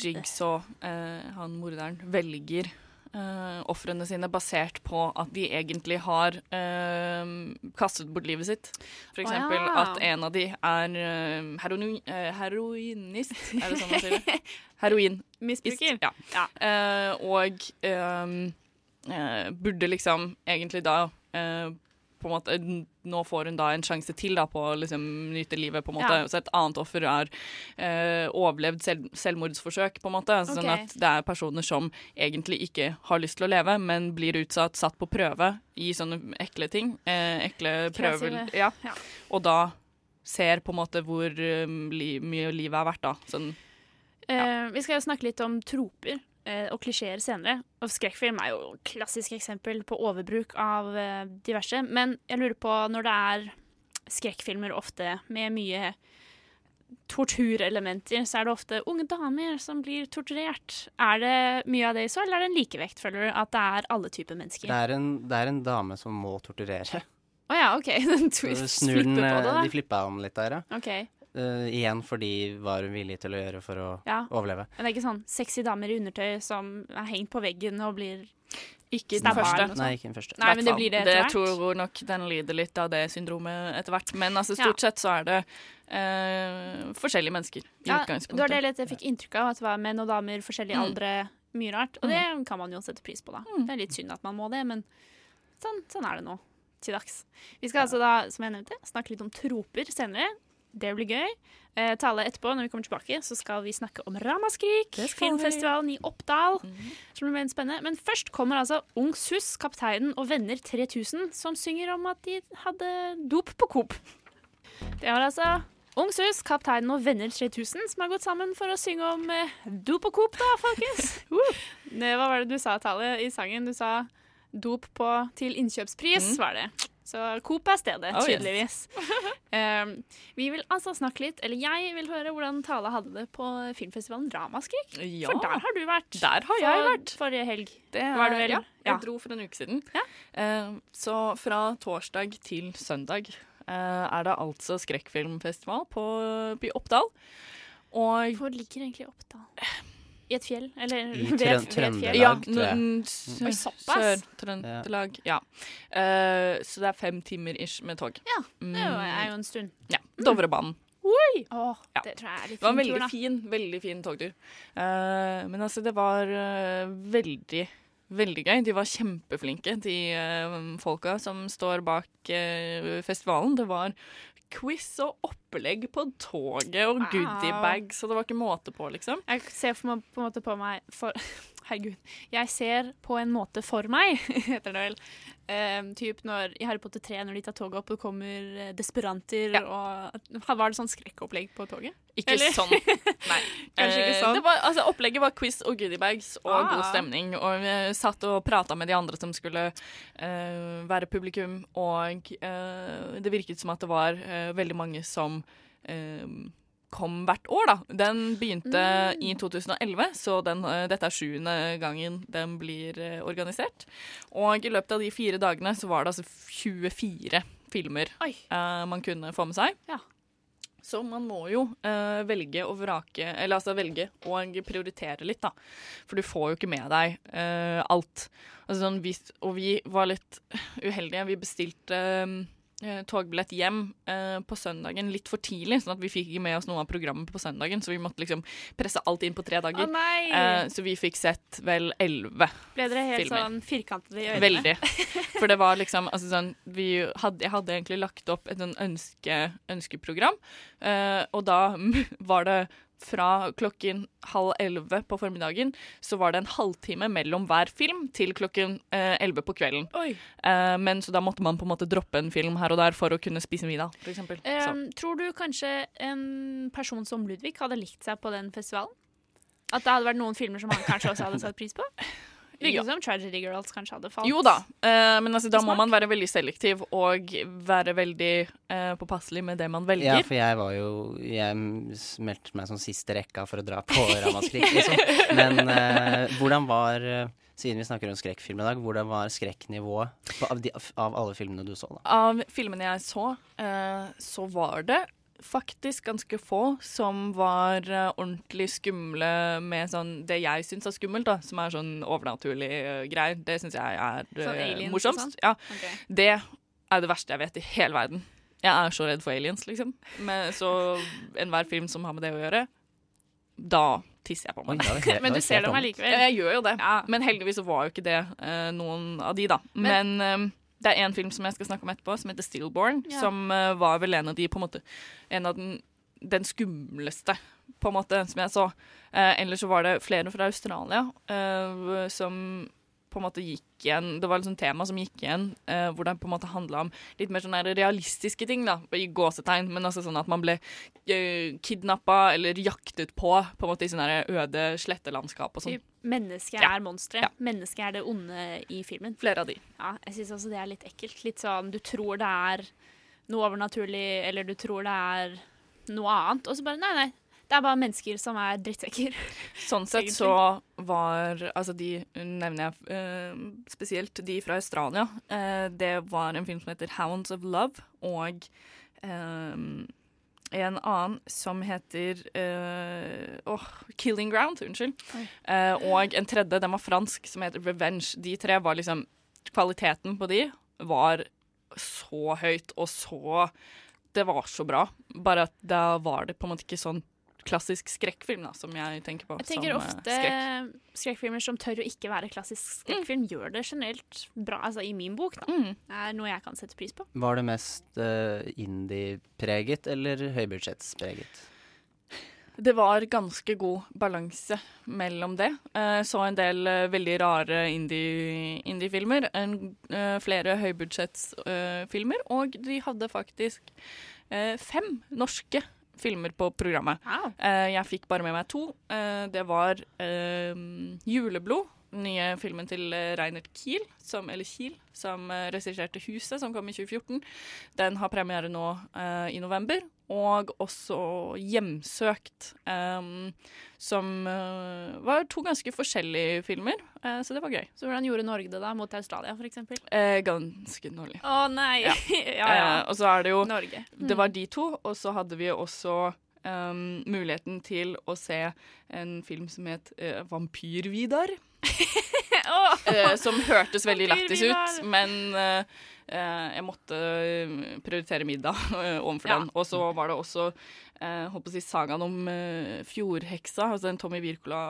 Jigsaw, eh, han morderen, velger eh, ofrene sine basert på at de egentlig har eh, kastet bort livet sitt. For
eksempel
eksempel
ja.
at en av de er eh, heroin, eh, heroinist, er det sånn man sier det? Heroin.
Misbruker.
Ja. Eh, og eh, burde liksom egentlig da eh, på en måte, Nå får hun da en sjanse til da på å liksom nyte livet, på en måte.
Ja.
Så et annet offer har eh, overlevd selv, selvmordsforsøk, på en måte. Sånn
okay.
at det er personer som egentlig ikke har lyst til å leve, men blir utsatt, satt på prøve i sånne ekle ting. Eh, ekle prøver. Ja.
Ja.
Og da ser på en måte hvor um, li, mye livet er verdt, da. Sånn
Eh, vi skal jo snakke litt om troper og klisjeer senere. Og skrekkfilm er jo et klassisk eksempel på overbruk av eh, diverse. Men jeg lurer på når det er skrekkfilmer ofte med mye torturelementer, så er det ofte unge damer som blir torturert. Er det mye av det så, eller er det en likevekt, føler du? At det er alle typer mennesker?
Det er en, det er en dame som må torturere.
Å ja, OK. Den twist
snur den,
på det,
eh,
da.
de flippa om litt der, ja.
OK.
Eh, igjen fordi hva er hun villig til å gjøre for å
Ja.
overleve.
Men det er ikke sånn sexy damer i undertøy som er hengt på veggen og blir
Ikke den første.
Nei, ikke den første.
Nei, men det blir det etter hvert.
Det tror nok den lider litt av det syndromet etter hvert. Men altså, stort sett så er det uh, forskjellige mennesker i
Ja, det var
utgangspunktet.
det litt jeg fikk inntrykk av, at det var menn og damer, forskjellige
Mm.
aldre, mye rart. Og det kan man jo sette pris på, da. Det er litt synd at man må det, men sånn, sånn er det nå til dags. Vi skal altså da, som jeg nevnte, snakke litt om troper senere. Det blir gøy. Eh, tale etterpå, når vi kommer tilbake, så skal vi snakke om Ramaskrik, filmfestivalen i Oppdal. Som blir veldig spennende. Men først kommer altså Ung Sus, Kapteinen og Venner 3000, som synger om at de hadde dop på Coop. Det var altså Ung Sus, Kapteinen og Venner 3000 som har gått sammen for å synge om eh, dop og Coop, da, folkens. hva var det du sa, Tale, i sangen? Du sa dop på til innkjøpspris,
Mm.
var det. Så Coop er stedet,
Oh, yes.
tydeligvis. um, vi vil altså snakke litt, eller jeg vil høre hvordan Tale hadde det på filmfestivalen Ramaskrik.
Ja.
For der har du vært.
Der har jeg
for-
vært.
Forrige helg.
Det
Var du vel?
Ja, jeg
Ja.
dro for en uke siden. Eh, så fra torsdag til søndag uh, er det altså skrekkfilmfestival på By Oppdal. Og
Hvor ligger egentlig Oppdal? I et fjell? Eller
I
ved-
Trøn-
ved et fjell?
Trøndelag.
ja,
tror jeg.
Sør-Trøndelag. Ja. Uh, så det er fem timer ish med tog.
Ja, det er jo- en stund.
Ja, Dovrebanen.
Oh,
Ja.
det tror jeg er litt
Det var en
fin tur,
veldig
da.
fin, veldig fin togtur. Uh, men altså, det var uh, veldig, veldig gøy. De var kjempeflinke, de folka som står bak festivalen. Det var quiz og opplegg på toget og goodiebag, så det var ikke måte på, liksom.
Jeg ser på en måte på meg for, Herregud. Jeg ser på en måte for meg, heter det vel. Um, typ når, I Harry Potter 3, når de tar toget opp, og det kommer eh, desperanter
Ja.
og Var det sånn skrekkopplegg på toget?
Ikke
Eller?
sånn. Nei.
Kanskje ikke
Eh,
sånn?
Det var, altså, opplegget var quiz og goodiebags og
Ah.
god stemning. Og vi satt og prata med de andre som skulle uh, være publikum, og uh, det virket som at det var uh, veldig mange som eh, kom hvert år, da. Den begynte
Mm.
i 2011, så den, eh, dette er sjuende gangen den blir eh, organisert. Og i løpet av de fire dagene så var det altså 24 filmer eh, man kunne få med seg.
Ja.
så man må jo uh, velge og vrake Eller altså velge og prioritere litt, da. For du får jo ikke med deg uh, alt. Altså, sånn, vi, og vi var litt uheldige. Vi bestilte eh, togbillett hjem eh, på søndagen litt for tidlig, sånn at vi fikk ikke med oss noe av programmet på søndagen. Så vi måtte liksom presse alt inn på tre dager.
Å!
Eh, så vi fikk sett vel elleve
Ble dere helt
filmer.
sånn firkantede i øynene?
Veldig. For det var liksom altså sånn, vi hadde, Jeg hadde egentlig lagt opp et sånn ønske, ønskeprogram, eh, og da var det fra klokken halv elleve på formiddagen så var det en halvtime mellom hver film til klokken eh, på kvelden. Eh, men så da måtte man på en måte droppe en film her og der for å kunne spise middag, for eksempel.
Um, tror du kanskje en person som Ludvig hadde likt seg på den festivalen? At det hadde vært noen filmer som han kanskje også hadde satt pris på? Virker
Ja.
som Tragedy Girls kanskje hadde falt.
Jo da, eh, men altså, da må man være veldig selektiv og være veldig eh, påpasselig med det man
Ja,
velger.
for jeg var jo Jeg meldte meg som siste rekka for å dra på Ramaskrik, liksom. Men eh, hvordan var Siden vi snakker om skrekkfilm i dag, hvordan var skrekknivået av, av alle filmene du så? da?
Av filmene jeg så, eh, så var det faktisk ganske få som var eh, ordentlig skumle med sånn det jeg syns er skummelt, da, som er sånn overnaturlig uh, greier. Det syns jeg er
aliens
morsomst. Ja.
Okay.
Det er det verste jeg vet i hele verden. Jeg er så redd for aliens, liksom. Men, så enhver film som har med det å gjøre, da tisser jeg på meg.
Men du
er
ser dem allikevel.
Jeg gjør jo det. Men heldigvis var jo ikke det uh, noen av de, da. Men, eh, det er en film som jeg skal snakke om etterpå, som heter Stillborn.
Ja.
Som uh, var vel en av de på en måte En av den, den skumleste, på en måte, som jeg så. Uh, ellers så var det flere fra Australia uh, som på en måte gikk igjen Det var et tema som gikk igjen, eh, hvor det på en måte handla om litt mer sånne realistiske ting, da, i gåsetegn, men altså sånn at man ble uh, kidnappa eller jaktet på, på en måte i sånne øde slettelandskap og sånn.
Mennesket mennesket
Ja.
er Ja. Mennesket er det onde i filmen.
Flere av de.
Ja, jeg syns også det er litt ekkelt. Litt sånn du tror det er noe overnaturlig, eller du tror det er noe annet, og så bare nei, nei. Det er bare mennesker som er drittsekker.
Sånn sett så var Altså, de nevner jeg eh, spesielt de fra Australia. Eh, det var en film som heter 'Hounds of Love', og eh, en annen som heter åh, 'Killing Ground', unnskyld. Eh, og en tredje, den var fransk, som heter 'Revenge'. De tre var liksom Kvaliteten på de var så høyt og så Det var så bra. Bare at da var det på en måte ikke sånn klassisk skrekkfilm, da, som jeg tenker på.
Jeg tenker
som, eh,
ofte
skrekk.
skrekkfilmer som tør å ikke være klassisk skrekkfilm, gjør det generelt bra. Altså i min bok, da.
Mm.
Er noe jeg kan sette pris på.
Var det mest uh, indie-preget eller høybudsjettspreget?
Det var ganske god balanse mellom det. Eh, så en del veldig rare indie- indie-filmer. Indie flere høybudsjettsfilmer. og de hadde faktisk eh, fem norske filmer på programmet. Eh, jeg fikk bare med meg to. Eh, det var eh, 'Juleblod', den nye filmen til Reinert Kiel, som, eller Kiel, som regisserte 'Huset', som kom i 2014. Den har premiere nå i november. Og også 'Hjemsøkt', um, som uh, var to ganske forskjellige filmer, Uh, så det var gøy.
Så hvordan gjorde Norge det da, mot Australia f.eks.?
Uh, ganske dårlig.
Å nei!
Ja.
ja, ja.
Uh, og så er det jo
Norge.
Det var de to, og så hadde vi også um, muligheten til å se en film som het Vampyr-Vidar. Eh, som hørtes veldig lættis ut, men eh, eh, jeg måtte eh, prioritere middag eh, overfor
Ja.
den. Og så var det også eh, holdt på å si sagaen om eh, Fjordheksa, altså en Tommy Wirkola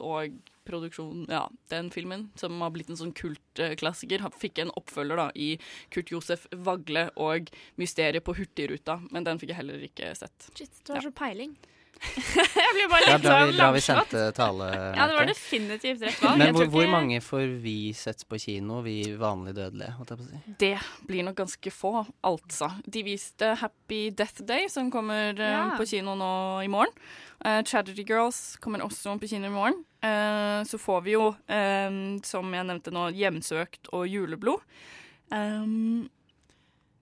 og produksjon, ja, den filmen, som har blitt en sånn kultklassiker, fikk en oppfølger da i Kurt Josef Vagle og Mysteriet på Hurtigruta, men den fikk jeg heller ikke sett.
Shit, du har
Ja.
så peiling. jeg blir bare litt sånn
bra vi sendte tale.
Ja, det var definitivt rett valg.
Men hvor, hvor mange får vi sett på kino, vi vanlige dødelige? Holdt jeg på å si?
Det blir nok ganske få, altså. De viste Happy Death Day, som kommer eh,
Ja.
på kino nå i morgen. Uh, Tragedy Girls kommer også på kino i morgen. Uh, så får vi jo, eh, som jeg nevnte nå, Hjemsøkt og Juleblod. Um,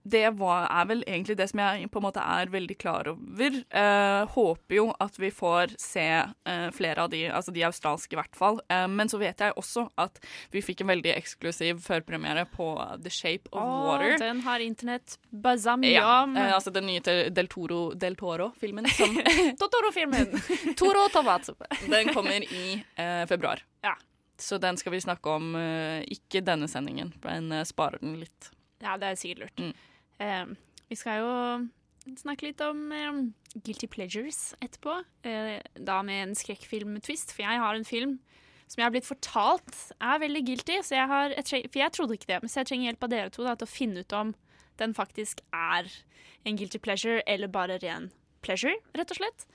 det var, er vel egentlig det som jeg på en måte er veldig klar over. Eh, håper jo at vi får se eh, flere av de, altså de australske i hvert fall. Eh, men så vet jeg også at vi fikk en veldig eksklusiv førpremiere på The Shape of
Å,
Water.
den har internett mye
Ja, eh, altså den nye Del Toro, Del Toro-filmen.
Totoro-filmen. Toro og.
Den kommer i eh, februar.
Ja.
Så den skal vi snakke om eh, ikke denne sendingen, men sparer den litt.
Ja, det er sikkert lurt.
Mm.
Eh, vi skal jo snakke litt om eh, Guilty Pleasures etterpå. Eh, da med en skrekkfilm-twist, for jeg har en film som jeg har blitt fortalt er veldig guilty. Så jeg har, for jeg trodde ikke det, men så jeg trenger hjelp av dere to da, til å finne ut om den faktisk er en guilty pleasure eller bare ren pleasure, rett og slett.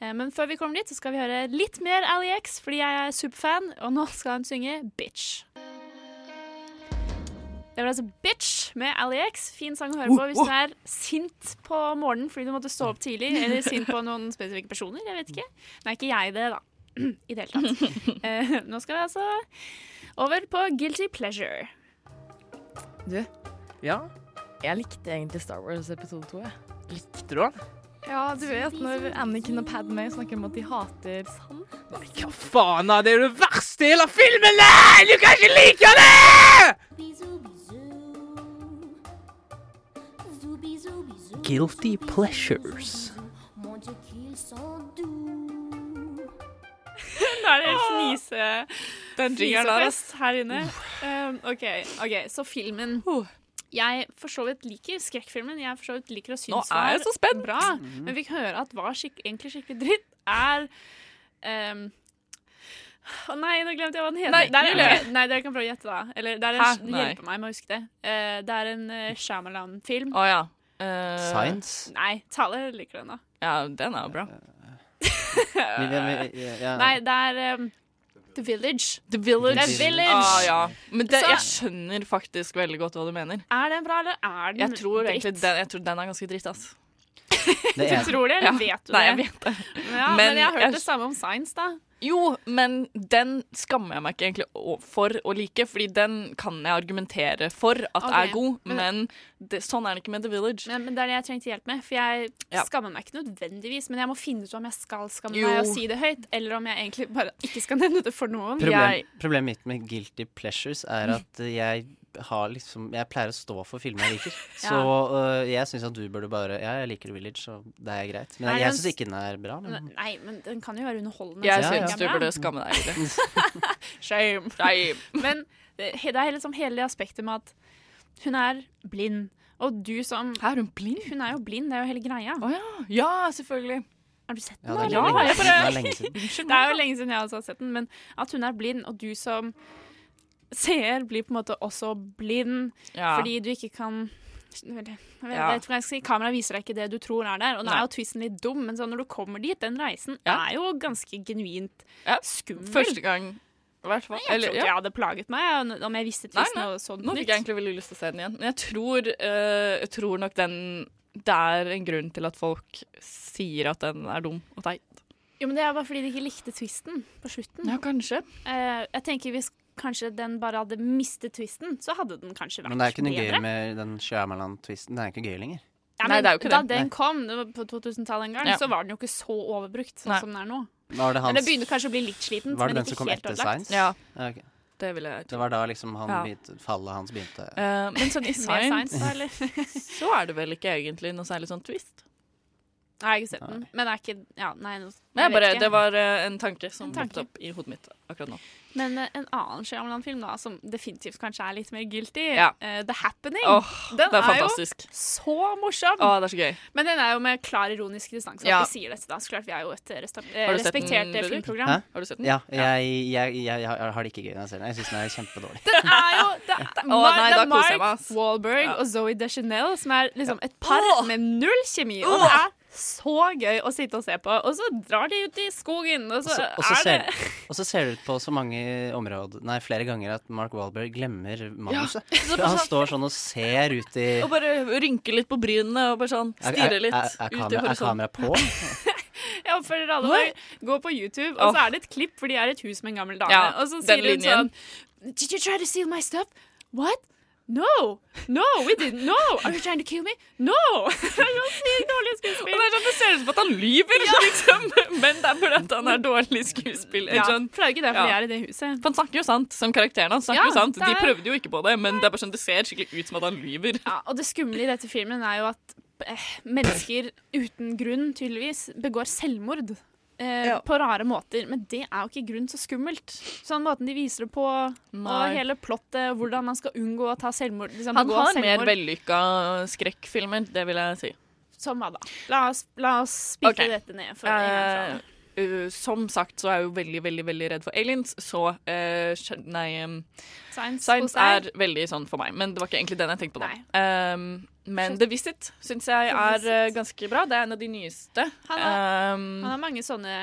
Eh, Men før vi kommer dit, så skal vi høre litt mer Ali X, fordi jeg er superfan, og nå skal han synge Bitch. Det var altså Bitch med Ally Fin sang å høre på hvis du er sint på morgenen fordi du måtte stå opp tidlig, eller sint på noen spesifikke personer. Jeg vet ikke. Nå er ikke jeg det, da. I det hele tatt. Eh, nå skal vi altså over på Guilty Pleasure.
Du,
Ja?
jeg likte egentlig Star Wars episode 2. Jeg.
Likte du den?
Ja, du vet når Anakin og Padmay snakker om at de hater sand.
Nei, hva faen? da? Det er jo det verste i hele filmen! Nei, du kan ikke like det! Guilty pleasures.
Nå er det fnise,
der,
fnisefest her inne. Um, OK, ok, så filmen Jeg for så vidt liker skrekkfilmen. Jeg for så vidt liker å
Nå
synes
er jeg
var
så spent.
bra. Men vi kan høre at hva skik egentlig skikkelig dritt, er um, å nei, nå glemte jeg hva den heter.
Nei,
det er, nei, dere kan prøve å gjette, da. Eller det er en,
Hæ?
Hjelpe meg med å huske det. Uh, det er en uh, Shyamalan-film.
Oh, ja. Eh,
Science?
Nei, Tale liker den, da.
Ja, den er jo bra.
Nei, det er um, The Village.
The Village.
The Village.
Ah, ja. Men det, jeg skjønner faktisk veldig godt hva du mener.
Er den bra, eller er den
Jeg tror
dritt?
egentlig den, jeg tror den er ganske dritt, ass.
Det
Du tror det, eller
Ja.
vet du
Nei,
det?
jeg vet det.
Ja, men,
Men
jeg har hørt
jeg-
det samme om Science, da.
Jo, men den skammer jeg meg ikke egentlig for å like, fordi den kan jeg argumentere for at
okay.
er god,
men-
det, sånn er det ikke med The Village.
Men, men det er det jeg trengte hjelp med. For jeg
Ja.
skammer meg ikke nødvendigvis, men jeg må finne ut om jeg skal skamme
Jo.
meg og si det høyt, eller om jeg egentlig bare ikke skal nevne det for noen.
Problem,
Jeg,
problemet mitt med guilty pleasures er at jeg har liksom Jeg pleier å stå for filmer jeg liker. Så øh, jeg syns at du burde bare Ja, jeg liker Village, så det er greit. Men
nei,
jeg, jeg syns ikke den er bra. Men
Nei, men den kan jo være underholdende.
Jeg
det
syns
er
du burde skamme deg.
Shame.
Shame.
Men det, det er liksom hele det aspektet med at hun er blind. Og du som
Er hun blind?
Hun er jo blind, det er jo hele greia.
Oh, ja. ja, selvfølgelig.
Har du sett
Ja,
den?
det er lenge-
ja,
det er lenge siden.
det er jo lenge siden jeg også har sett den, men at hun er blind, og du som seer blir på en måte også blind
Ja.
fordi du ikke kan jeg vet, ikke si. Kameraet viser deg ikke det du tror er der. Og nå er jo twisten litt dum, men så når du kommer dit, den reisen
Ja.
er jo ganske genuint skummel.
Første gang, hvert fall.
Jeg tror ikke jeg hadde plaget meg om jeg visste twisten og så den
Nå fikk jeg egentlig veldig lyst til å se den igjen. Men jeg tror, uh, jeg tror nok den Det er en grunn til at folk sier at den er dum og teit.
Jo, men Det er bare fordi de ikke likte twisten på slutten.
Ja, kanskje.
Uh, jeg tenker Hvis kanskje den bare hadde mistet twisten, så hadde den kanskje vært
Men det er ikke noe
bedre.
gøy med den Shyamalan-twisten. Den er ikke gøy lenger.
Ja,
Nei, det er jo ikke
da
det.
den kom på 2000-tallet en gang,
Ja.
så var den jo ikke så overbrukt sånn
Nei.
som den er nå.
Var det,
Men det
hans,
begynner kanskje å bli litt slitent,
var det den som kom etter
ødelagt.
Science?
Ja,
Ja, ok.
det vil jeg
Det var da liksom han
Ja.
begynte, fallet hans begynte.
Uh, men sånn i Science
Science, eller?
så er det vel ikke egentlig noe særlig sånn twist.
Nei, jeg har ikke sett den. Men det er ikke Ja, nei, jeg
Nei,
jeg vet
bare,
ikke.
det var uh, en tanke som poppet opp i hodet mitt akkurat nå.
Men eh, en annen Shyamalan-film da, som definitivt kanskje er litt mer guilty,
Ja.
uh, The Happening,
oh,
den
er
er jo så morsom.
Oh, det er så gøy.
Men den er jo med klar ironisk distanse.
Ja.
Vi sier dette da, så klart vi er jo et eh,
Har du sett den,
respektert eh, filmprogram.
Hæ?
Har du sett den?
Ja, jeg, jeg, jeg, jeg har det ikke gøy når jeg ser den. Jeg syns den er kjempedårlig.
Den er jo det, det,
Å, nei,
det er
koser
Mark. Wahlberg
Ja.
og Zoe Deschanel som er liksom et par med null kjemi. Og det er så gøy å sitte og se på. Og så drar de ut i skogen, og så,
Og så- og så
er
ser,
det
og så ser det ut på så mange områder Nei, flere ganger at Mark Wahlberg glemmer manuset.
Ja.
Han
sånn-
står sånn og ser ut i
Og bare rynker litt på brynene og bare sånn
Er, er,
stirre litt
er, er,
ut i
kamera, er
horisonten.
kamera på?
Jeg for alle
Oi.
gå på YouTube, og så er det et klipp for de er et hus med en gammel dame.
Ja,
og så sier hun sånn Did you try to steal my stuff? What? No! No, we didn't! No! Are you trying to kill me? No! Dårlig skuespill.
Og det er sånn, det ser ut som at han lyver, liksom. Men det er fordi han er dårlig skuespiller.
Ja,
Sånn.
for det er jo ikke derfor
Ja.
er i det huset.
For han snakker jo sant, som karakteren hans. snakker
Ja,
jo sant. De prøvde jo ikke på det, men det er bare sånn, det ser skikkelig ut som at han lyver.
Ja, og det skumle i dette filmen er jo at eh, mennesker uten grunn tydeligvis begår selvmord. Eh, På rare måter. Men det er jo ikke grunn så skummelt. Sånn måten de viser det på,
Nei.
og hele plottet, hvordan man skal unngå å ta selvmord. Liksom,
Han
har
har mer vellykka skrekkfilmer, det vil jeg si.
Som hva da? La oss, la oss spike
okay.
dette ned. For en gang for.
Eh, uh, som sagt så er jeg jo veldig, veldig veldig redd for aliens, så uh, Nei, um,
Science,
Science er veldig sånn for meg, men det var ikke egentlig den jeg tenkte på da. Um, men The Visit syns jeg er
uh,
ganske bra. Det er en av de nyeste.
Han har,
Um,
han har mange sånne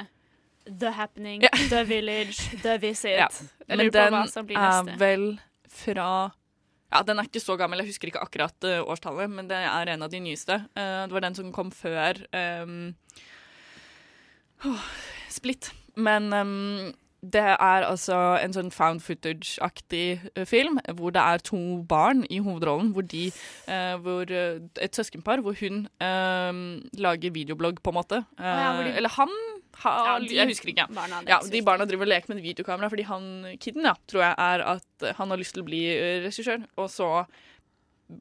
The Happening, The Village, The Visit.
Ja,
Jeg
men
lurer på
den
hva som blir
er vel fra Ja, den er ikke så gammel, jeg husker ikke akkurat uh, årstallet, men det er en av de nyeste. Uh, det var den som kom før um, åh, Split. Men um, det er altså en sånn found footage-aktig eh, film, hvor det er to barn i hovedrollen. Hvor de uh, hvor, eh, Et søskenpar hvor hun uh, lager videoblogg, på en måte.
ja, de-
Eller han ha,
Ja, de
Jeg husker ikke.
barna,
ja, de barna driver og leker med videokamera fordi han kiden ja, tror jeg er at han har lyst til å bli regissør. Og så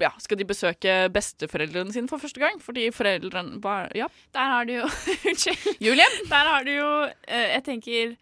ja, skal de besøke besteforeldrene sine for første gang. Fordi foreldrene bare ja.
Der har du jo Unnskyld.
Julie?
Der har du jo eh, Jeg tenker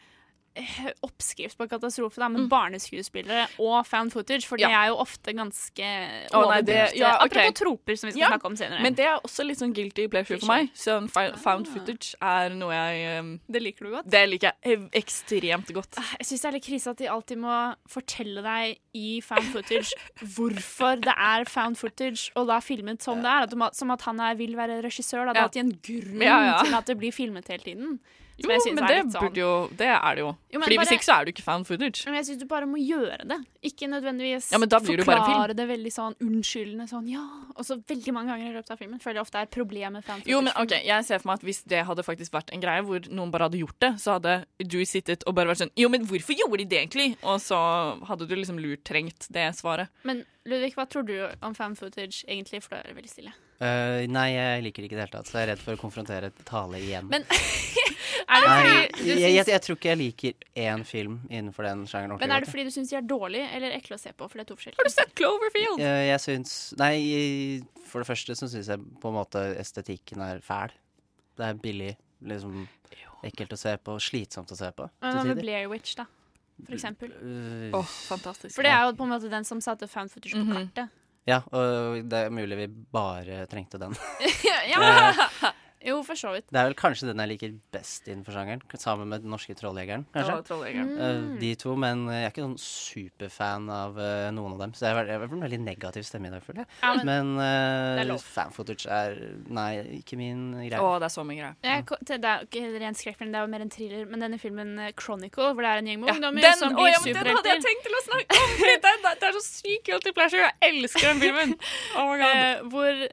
oppskrift på katastrofe, da, med barneskuespillere og found footage, for
Mm. Ja.
de er jo ofte ganske
oh, nei, det- ja, okay.
Apropos troper, som vi skal
Ja,
snakke om senere.
Men det er også litt sånn guilty pleasure for meg. Sånn found footage er noe jeg um,
Det liker du godt?
Det liker jeg ekstremt godt.
Jeg syns det er litt krise at de alltid må fortelle deg i found footage hvorfor det er found footage, og da filmet som det er. At som at han er, vil være regissør. Da. Det er alltid en grunn til at det blir filmet hele tiden.
Jo, men
er
det
litt sånn-
jo Det er det jo.
Jo,
Fordi
bare-
hvis ikke så er jo ikke fan footage.
Men jeg syns du bare må gjøre det. Ikke nødvendigvis
Ja,
forklare det veldig sånn unnskyldende sånn ja. Og så veldig mange ganger i løpet av filmen føler jeg ofte er problemet med footage.
Jo, men ok, Jeg ser for meg at hvis det hadde faktisk vært en greie hvor noen bare hadde gjort det, så hadde du sittet og bare vært sånn Jo, men hvorfor gjorde de det egentlig? Og så hadde du liksom lurt trengt det svaret.
Men Ludvig, hva tror du om fan footage egentlig? For da er det veldig stille.
Eh, nei, jeg liker det ikke i det hele tatt, så jeg er redd for å konfrontere Tale igjen.
Men er det fordi
Nei,
du
jeg, jeg, jeg tror ikke jeg liker én film innenfor den sjangeren.
Men er det fordi du syns de er dårlige eller ekle å se på? For det er to forskjellige.
Har du sett Cloverfield?
jeg. Eh, jeg syns Nei, for det første så syns jeg på en måte estetikken er fæl. Det er billig, liksom ekkelt å se på, slitsomt å se på.
Men Hva med. Blair Witch, da? For eksempel.
Uh,
Åh, fantastisk.
For det er jo på en måte den som satte found footage på
Mhm.
kartet.
Ja, og det er mulig vi bare trengte den.
ja. Jo, for så vidt.
Det er vel kanskje den jeg liker best innenfor sjangeren, sammen med Den norske trolljegeren, kanskje.
Ja, Trolljegeren.
Mm.
Uh, de to, men jeg er ikke sånn superfan av uh, noen av dem. Så jeg har vært en veldig negativ stemme i dag, føler jeg.
Ja, men
men uh,
lov.
er Nei, ikke min greie.
Å, det er så mye
greie. Ja. det er ikke ren skrekkfilm, det er jo mer en thriller. Men denne filmen eh, Chronicle, hvor det er en gjeng med
Ja,
ungdommer
den,
som blir
ja, superhelter. den hadde jeg tenkt til å snakke om! det, er, det er så sykt guilty pleasure. Jeg elsker den filmen. Oh my God.
Eh, hvor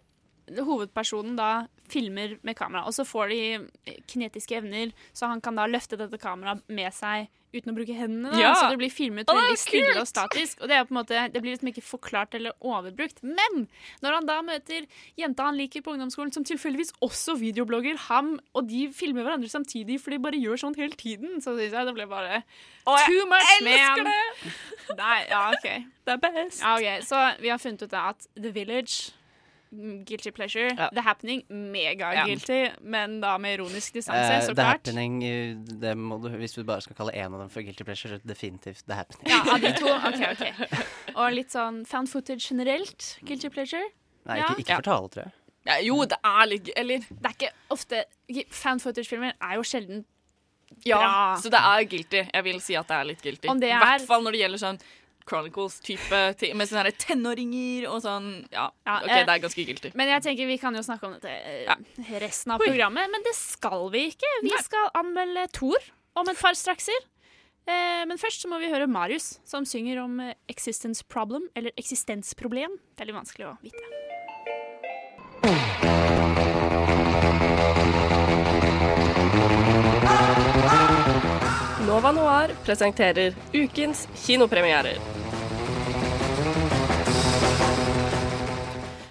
hovedpersonen da filmer med kamera, og så får de kinetiske evner, så han kan da løfte dette kameraet med seg uten å bruke hendene.
Ja.
Så det blir filmet
er
veldig stille og statisk. Og det måte, det blir liksom ikke forklart eller overbrukt. Men når han da møter jenta han liker på ungdomsskolen, som tilfeldigvis også videoblogger, ham, og de filmer hverandre samtidig, for de bare gjør sånn hele tiden, så syns jeg det ble bare
oh,
too much, man.
det!
Nei, ja, OK.
Det er best.
Ja, ok, Så vi har funnet ut at The Village Guilty pleasure.
Ja.
The Happening mega-guilty, men da med ironisk distanse,
uh,
så
The
klart.
Happening, eh, det må du, hvis du bare skal kalle en av dem for guilty pleasure, definitivt The Happening.
Ja, av de to. OK, OK. Og litt sånn found footage generelt. Guilty pleasure.
Nei,
Ja.
ikke, ikke for tale, tror jeg.
Ja, jo, det er litt Eller
Det er ikke ofte Found footage-filmer er jo sjelden
Ja,
Bra.
så det er guilty. Jeg vil si at det er litt guilty. I
er-
hvert fall når det gjelder sånn Chronicles-type ting, med sånne tenåringer og sånn. Ja,
Ja,
OK,
eh,
det er ganske guilty.
Men jeg tenker vi kan jo snakke om dette eh, resten av programmet, men det skal vi ikke. Vi skal anmelde Thor om et par strakser. Eh, men først så må vi høre Marius, som synger om eh, existence problem, eller eksistensproblem. Det er litt vanskelig å vite.
Nova Noir presenterer ukens kinopremierer.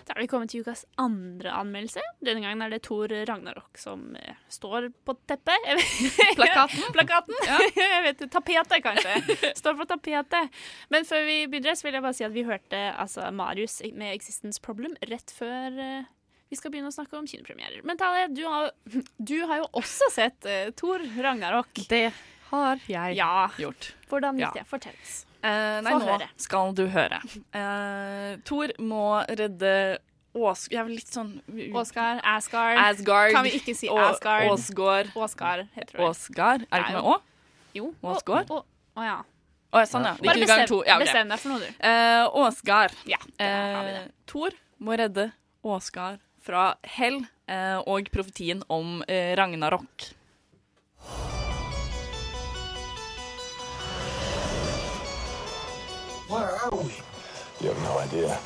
Da er vi kommet til ukas andre anmeldelse. Denne gangen er det Thor Ragnarok som eh, står på teppet. Plakaten.
Plakaten.
Plakaten. jeg vet det. Tapetet, kanskje. Står på tapetet. Men før vi begynner, så vil jeg bare si at vi hørte altså, Marius med 'Existence Problem' rett før eh, vi skal begynne å snakke om kinopremierer. Men Talie, du har, du har jo også sett uh, Thor Ragnarok.
Det har jeg
ja.
gjort.
Hvordan
Ja.
gikk det? Fortell oss.
Eh, nei,
Få
nå
høre.
skal du høre. Eh, Thor må redde Ås... Jeg er litt sånn
Åsgard. Asgard.
Asgard.
Kan vi ikke si Asgard?
Åsgård.
Åsgard heter det.
Åsgard. Er det ikke med Å?
Jo.
Åsgård?
Å å, ja.
Å, sånn, ja.
Bare bestem,
to. Ja, okay.
bestem deg for noe, du.
Eh, Åsgard.
Ja, har vi det.
Eh, Thor må redde Åsgard fra hell eh, og profetien om eh, Ragnarok.
Where are we? You have no idea.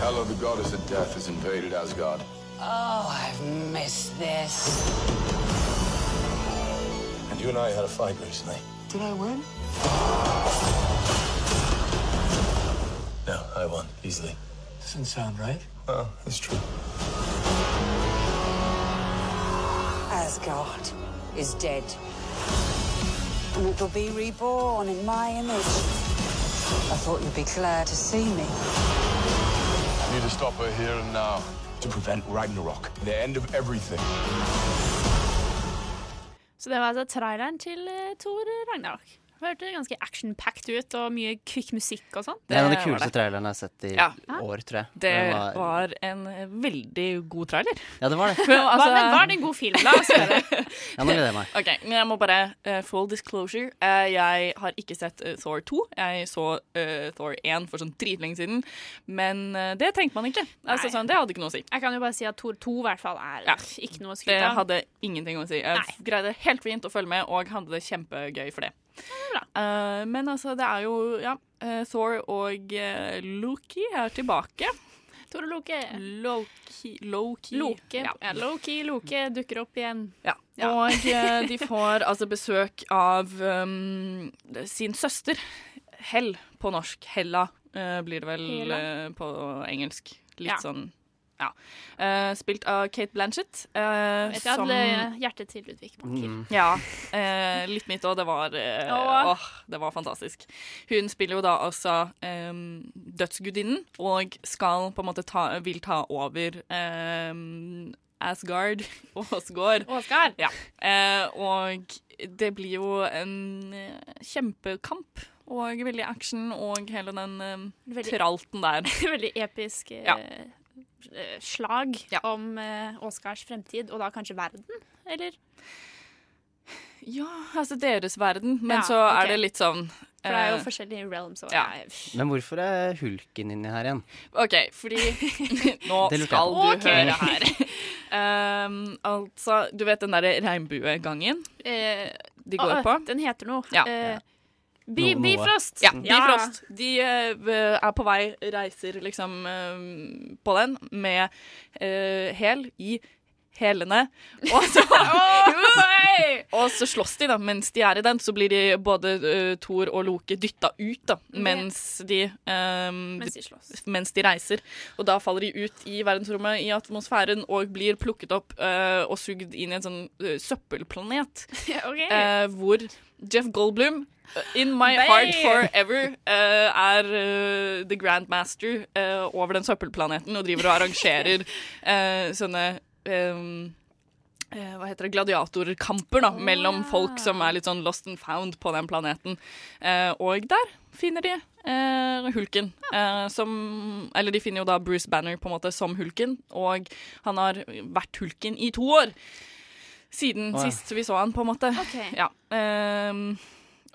Hela, the goddess of death, has invaded Asgard.
Oh, I've missed this.
And you and I had a fight recently.
Did I win?
No, I won, easily.
Doesn't sound right.
Well, it's true.
Asgard is dead. And it'll be reborn in my image. I thought you'd be glad to see me.
I need to stop her here and now to prevent Ragnarok, the end of everything.
Så det var altså traileren til eh, Thor Ragnarok. Hørte ganske action-packed ut, og mye kvikk musikk og sånn.
Det er en av de kuleste trailerne jeg har sett i
Ja.
år, tror jeg.
Det
var...
var en veldig god trailer.
Ja, det var det.
Men, altså-
men var det en god film? La oss høre.
Ja, nå gleder jeg meg.
Ok, men jeg må bare uh, Full disclosure. Uh, jeg har ikke sett uh, Thor 2. Jeg så Thor 1 for sånn dritlenge siden. Men det trengte man ikke. Altså, sånn, det hadde ikke noe å si.
Jeg kan jo bare si at Thor 2 i hvert fall er
Ja.
ikke noe å
Det
skryte av.
hadde ingenting å si. Jeg greide helt fint å følge med og hadde det kjempegøy for det. Eh, men altså, det er jo Ja, eh, Thor og eh, Loki er tilbake.
Thor og Loke.
Loki, Loki.
Loke.
Ja.
Ja, Loki Loke dukker opp igjen.
Ja.
Ja.
Og de får altså besøk av um, sin søster, Hell på norsk. Hella uh, blir det vel eh, på engelsk. Litt sånn ja. Uh, spilt av Kate Blanchett. Uh,
Vet jeg
som
hadde hjertet til Ludvig Bakker.
Mm.
Ja. Uh, litt mitt òg. Det var eh,
Åh.
åh, det var fantastisk. Hun spiller jo da også um, dødsgudinnen, og skal på en måte ta, vil ta over um, Asgard, Åsgård.
Åsgard.
Ja. Eh, og det blir jo en eh, kjempekamp. Og veldig action og hele den um,
Veldig-
tralten der.
Veldig episk eh,
Ja.
Eh, slag om eh, Oscars fremtid, og da kanskje verden, eller?
Ja, altså deres verden, men
Ja,
så er det litt sånn
For det er jo
eh,
forskjellige realms.
Ja.
jeg-
Men hvorfor er hulken inni her igjen?
OK, fordi Nå skal du
okay.
høre her. Um, altså, du vet den derre regnbuegangen
Eh,
de går
oh,
på?
Den heter noe.
Ja.
Eh, Bi. Bifrost!
Ja, Bifrost. De uh, er på vei, reiser liksom uh, på den med uh, hæl i hælene. Og så, og så slåss de, da. Mens de er i den, så blir de både uh, Thor og Loke dytta ut, da. Mens de, um,
Mens de
mens de reiser. Og da faller de ut i verdensrommet, i atmosfæren, og blir plukket opp uh, og sugd inn i en sånn uh, søppelplanet.
okay.
uh, hvor Jeff Goldblum, in my
Bay.
heart forever, uh, er uh, the grandmaster uh, over den søppelplaneten og driver og arrangerer sånne hva heter det, gladiatorkamper da, mellom folk som er litt sånn lost and found på den planeten. Eh, og der finner de eh, Hulken. Eh, som Eller de finner jo da Bruce Banner på en måte som Hulken, og han har vært Hulken i to år. Siden
oh, ja.
sist vi så han, på en måte.
Okay.
Ja. ehm,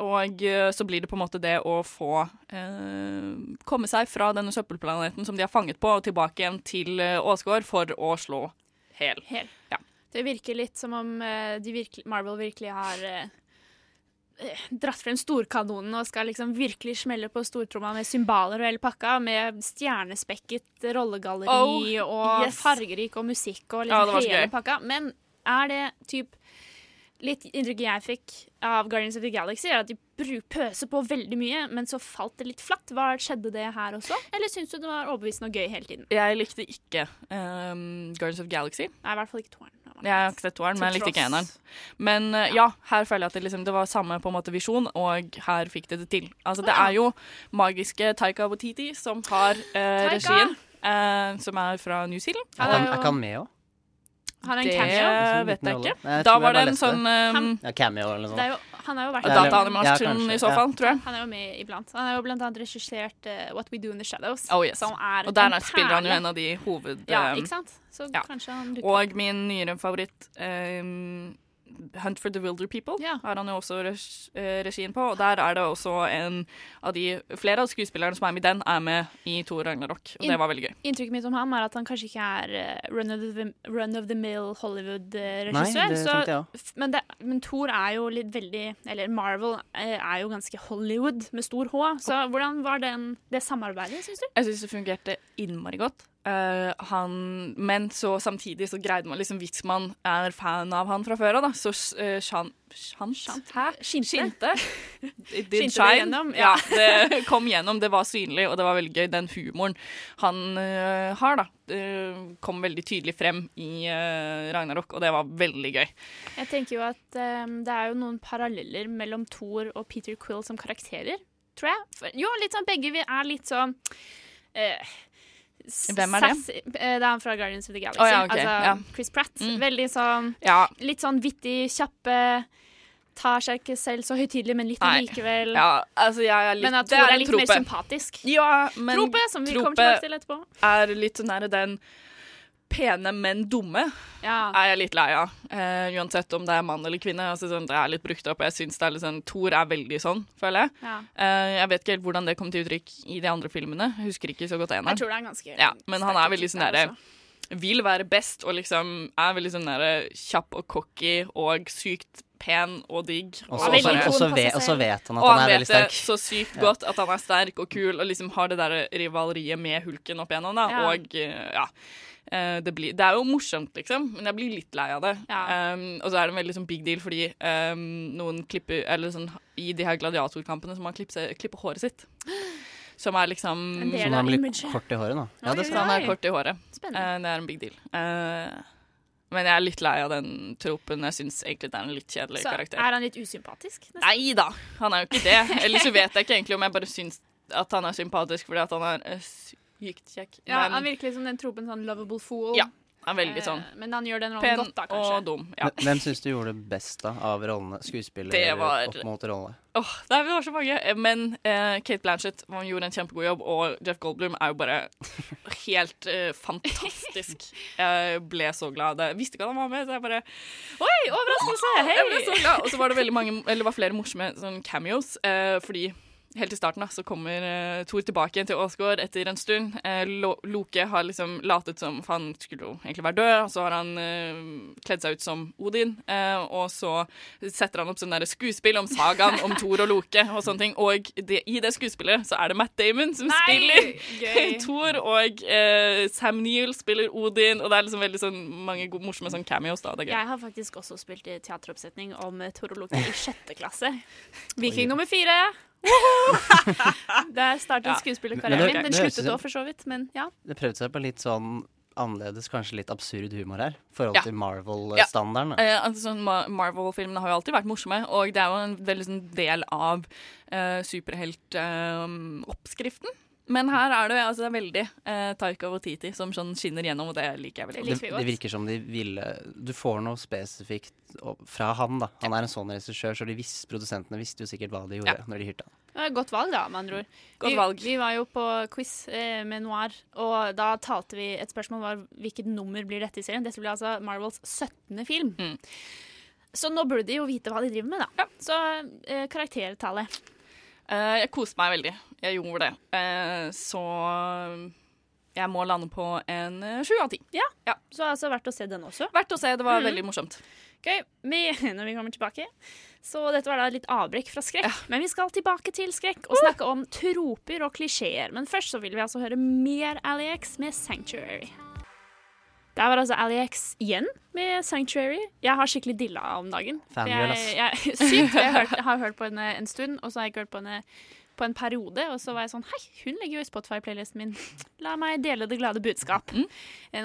og eh, så blir det på en måte det å få eh, komme seg fra denne søppelplaneten som de har fanget på, og tilbake igjen til eh, Åsgård for å slå hel.
Hel.
Ja.
Det virker litt som om eh, de virkelig, Marvel virkelig har eh, eh, dratt frem storkanonen og skal liksom virkelig smelle på stortromma med cymbaler og hele pakka, med stjernespekket rollegalleri
Oh,
og
yes.
fargerik og musikk og liksom
ja,
hele pakka. Men er det typ litt inntrykket jeg fikk av Guardians of the Galaxy, er at de pøser på veldig mye, men så falt det litt flatt. Hva Skjedde det her også, eller syns du det var overbevisende og gøy hele tiden?
Jeg likte ikke um, Guardians of the Galaxy.
Nei, i hvert fall ikke toeren.
Jeg har ikke sett toeren, men jeg likte ikke eneren. Men uh, ja, her føler jeg at det, liksom, det var samme på en måte visjon, og her fikk det det til. Altså, det er jo magiske Taika Waititi som har uh, regien, uh, som er fra New Zealand.
Er han, er han med òg?
Har han en
det
cameo?
vet jeg ikke.
Nei, jeg
Da var det en sånn um,
Ja, cameo eller noe sånt.
jo, han er jo vært
Ja,
Dataanimasjon
ja,
i så
ja.
fall, tror jeg.
Han er jo med iblant. Han har jo blant annet regissert uh, What We Do In The Shadows.
Oh, yes.
Som er
Og der
en
er- spiller han jo en av de hoved...
Ja, ikke sant? Så
ja.
kanskje han dukker
Og min nyere favoritt, um, Hunt for the Wilder People, har han jo også eh, regien på. Og der er det også en av de Flere av skuespillerne som er med i den, er med i Thor Ragnarok. Og det var veldig gøy.
Inntrykket mitt om ham er at han kanskje ikke er eh, run of the, run of the mill Hollywood-regissør. men, det- men Thor er jo litt veldig Eller Marvel eh, er jo ganske Hollywood med stor H. Så hvordan var den, det samarbeidet, syns du?
Jeg syns det fungerte innmari godt. Eh, han, men så samtidig så greide man liksom Hvis man er fan av han fra før av, da, så uh, shan, Shant? Hæ? Skinte. It did
Skinte det
shine. Ja,
Ja.
det kom gjennom. Det var synlig, og det var veldig gøy. Den humoren han uh, har, da, eh, kom veldig tydelig frem i Ragnarok, og det var veldig gøy.
Jeg tenker jo at um, det er jo noen paralleller mellom Thor og Peter Quill som karakterer, tror jeg. For, jo, litt sånn begge vi er litt sånn
Hvem er det?
sassy. Eh, Det er han fra Guardians of the Galaxy.
Oh, ja, okay.
altså
ja.
Chris Pratt.
Mm.
Veldig sånn
Ja.
Litt sånn vittig, kjappe. Tar seg ikke selv så høytidelig, men litt
Nei.
likevel.
Ja, altså jeg er litt,
Men at
det
Thor er
litt
litt mer sympatisk.
Ja, men
Trope, som vi kommer tilbake til etterpå.
er litt der den pene, men dumme
Ja.
er jeg litt lei av. Uh, uansett om det er mann eller kvinne. Altså, sånn, det er litt brukt opp. og Jeg synes det er litt sånn, Thor er veldig sånn, føler jeg.
Ja.
Uh, jeg vet ikke helt hvordan det kom til uttrykk i de andre filmene. Husker ikke så godt eneren.
Jeg tror det er ganske
Ja, men han er veldig sånn derre. Vil være best og liksom er veldig sånn der, kjapp og cocky og sykt pen og digg.
Og så- og så- og så vet- og så vet han at
og
han er veldig sterk.
Og han vet det så sykt godt at han er sterk og kul og liksom har det der rivaleriet med hulken opp igjennom. Da.
Ja.
Og eh, ja. Eh, Det, blir, det er jo morsomt, liksom, men jeg blir litt lei av det. Um, og så er det en veldig sånn big deal fordi um, noen klipper Eller sånn i de her gladiatorkampene så må man klippe, klippe håret sitt. Som er liksom
En del
Som
av
han blir
imaget.
kort i håret nå. Ja, det skal
han
han.
er kort i håret.
Spennende.
Eh, det er en big deal. Eh, men jeg er litt lei av den tropen. Jeg syns egentlig det er en litt kjedelig
Så
karakter.
er han litt usympatisk? nesten?
Nei da, han er jo ikke det. Eller så vet jeg ikke egentlig om jeg bare syns at han er sympatisk fordi at han er eh, sykt kjekk.
Ja,
Men
han virker som den tropen sånn lovable fool.
Ja, han er veldig
Eh,
sånn
Men han gjør den rollen
pen
godt, da, kanskje.
og dum. Ja.
Hvem syns du gjorde det best da, av rollene? Skuespiller
Det var-
opp mot rolle?
Åh, det var så mange. Men eh, Kate Blanchett hun gjorde en kjempegod jobb, og Jeff Goldblum er jo bare helt eh, fantastisk. Jeg ble så glad. Jeg visste ikke at han var med, så jeg bare
Oi, overraskelse! Hei!
Jeg ble så glad. Og så var det veldig mange, eller det var flere morsomme sånn cameos, eh, fordi Helt i starten da, så kommer uh, Thor tilbake igjen til Åsgård etter en stund. Uh, Lo Loke har liksom latet som For han skulle jo egentlig være død, og så har han uh, kledd seg ut som Odin. Eh, og så setter han opp sånn der skuespill om sagaen om Thor og Loke og sånne ting. Og det, i det skuespillet så er det Matt Damon som
Nei,
spiller. Thor, og eh, Sam Neill spiller Odin, og det er liksom veldig sånn mange gode, morsomme sånn cameos. da, det er gøy.
Jeg har faktisk også spilt i teateroppsetning om Thor og Loke i sjette klasse. Viking nummer fire. Der startet
Ja.
Skuespillerkarrieren min. Den sluttet
ut-
òg, for så vidt, men ja.
Det prøvde seg på litt sånn annerledes, kanskje litt absurd humor her, i forhold
Ja.
til Marvel-standarden. Ja.
Eh, altså, sånn, Marvel-filmene har jo alltid vært morsomme, og det er jo en veldig sånn del av uh, superheltoppskriften. Men her er det, altså, er veldig eh, Taika Waititi som sånn skinner gjennom, og det liker jeg veldig
Det,
godt.
det virker som de ville Du får noe spesifikt fra han, da. Han er en sånn regissør, så de vis, produsentene visste jo sikkert hva de gjorde
Ja.
når de hyrte han.
Det Godt valg, da, med andre ord.
Godt valg.
vi var jo på quiz eh, med Noir, og da talte vi Et spørsmål var hvilket nummer blir dette i serien. Dette blir altså Marvels 17. film.
Mm.
Så nå burde de jo vite hva de driver med, da. Så eh, karaktertallet.
Eh, jeg koste meg veldig. Jeg gjorde det. Eh, så jeg må lande på en eh, sju av ti.
Ja. Så altså verdt å se den også.
Verdt å se. Det var
mm.
veldig morsomt.
Gøy. Okay. når vi kommer tilbake. Så dette var da litt avbrekk fra skrekk. Men vi skal tilbake til skrekk og snakke om troper og klisjeer. Men først så vil vi altså høre mer Alex med 'Sanctuary'. Det var altså Aliex igjen med Sanctuary. Jeg har skikkelig dilla om dagen.
Fangirl,
jeg, jeg, sykt. Jeg, har hørt, jeg har hørt på henne en stund, og så har jeg ikke hørt på henne på en periode. Og så var jeg sånn Hei, hun legger jo i Spotify-playlisten min. La meg dele det glade budskap. Mm.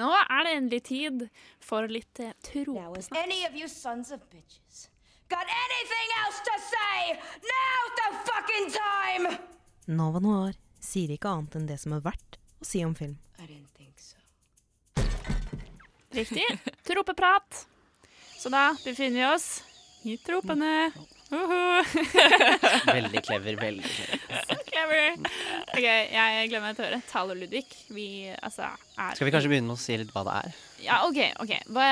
Nå er det endelig tid for litt eh, tropesnakk.
Nova Noir sier ikke annet enn det som er verdt å si om film.
Riktig. Tropeprat. Så da befinner vi oss i tropene. Uhu.
Veldig clever, veldig clever.
Så clever. OK, jeg glemmer meg til å høre. Tal og Ludvig. Vi altså er
Skal vi kanskje begynne med å si litt hva det er?
Ja, OK. ok. Hva,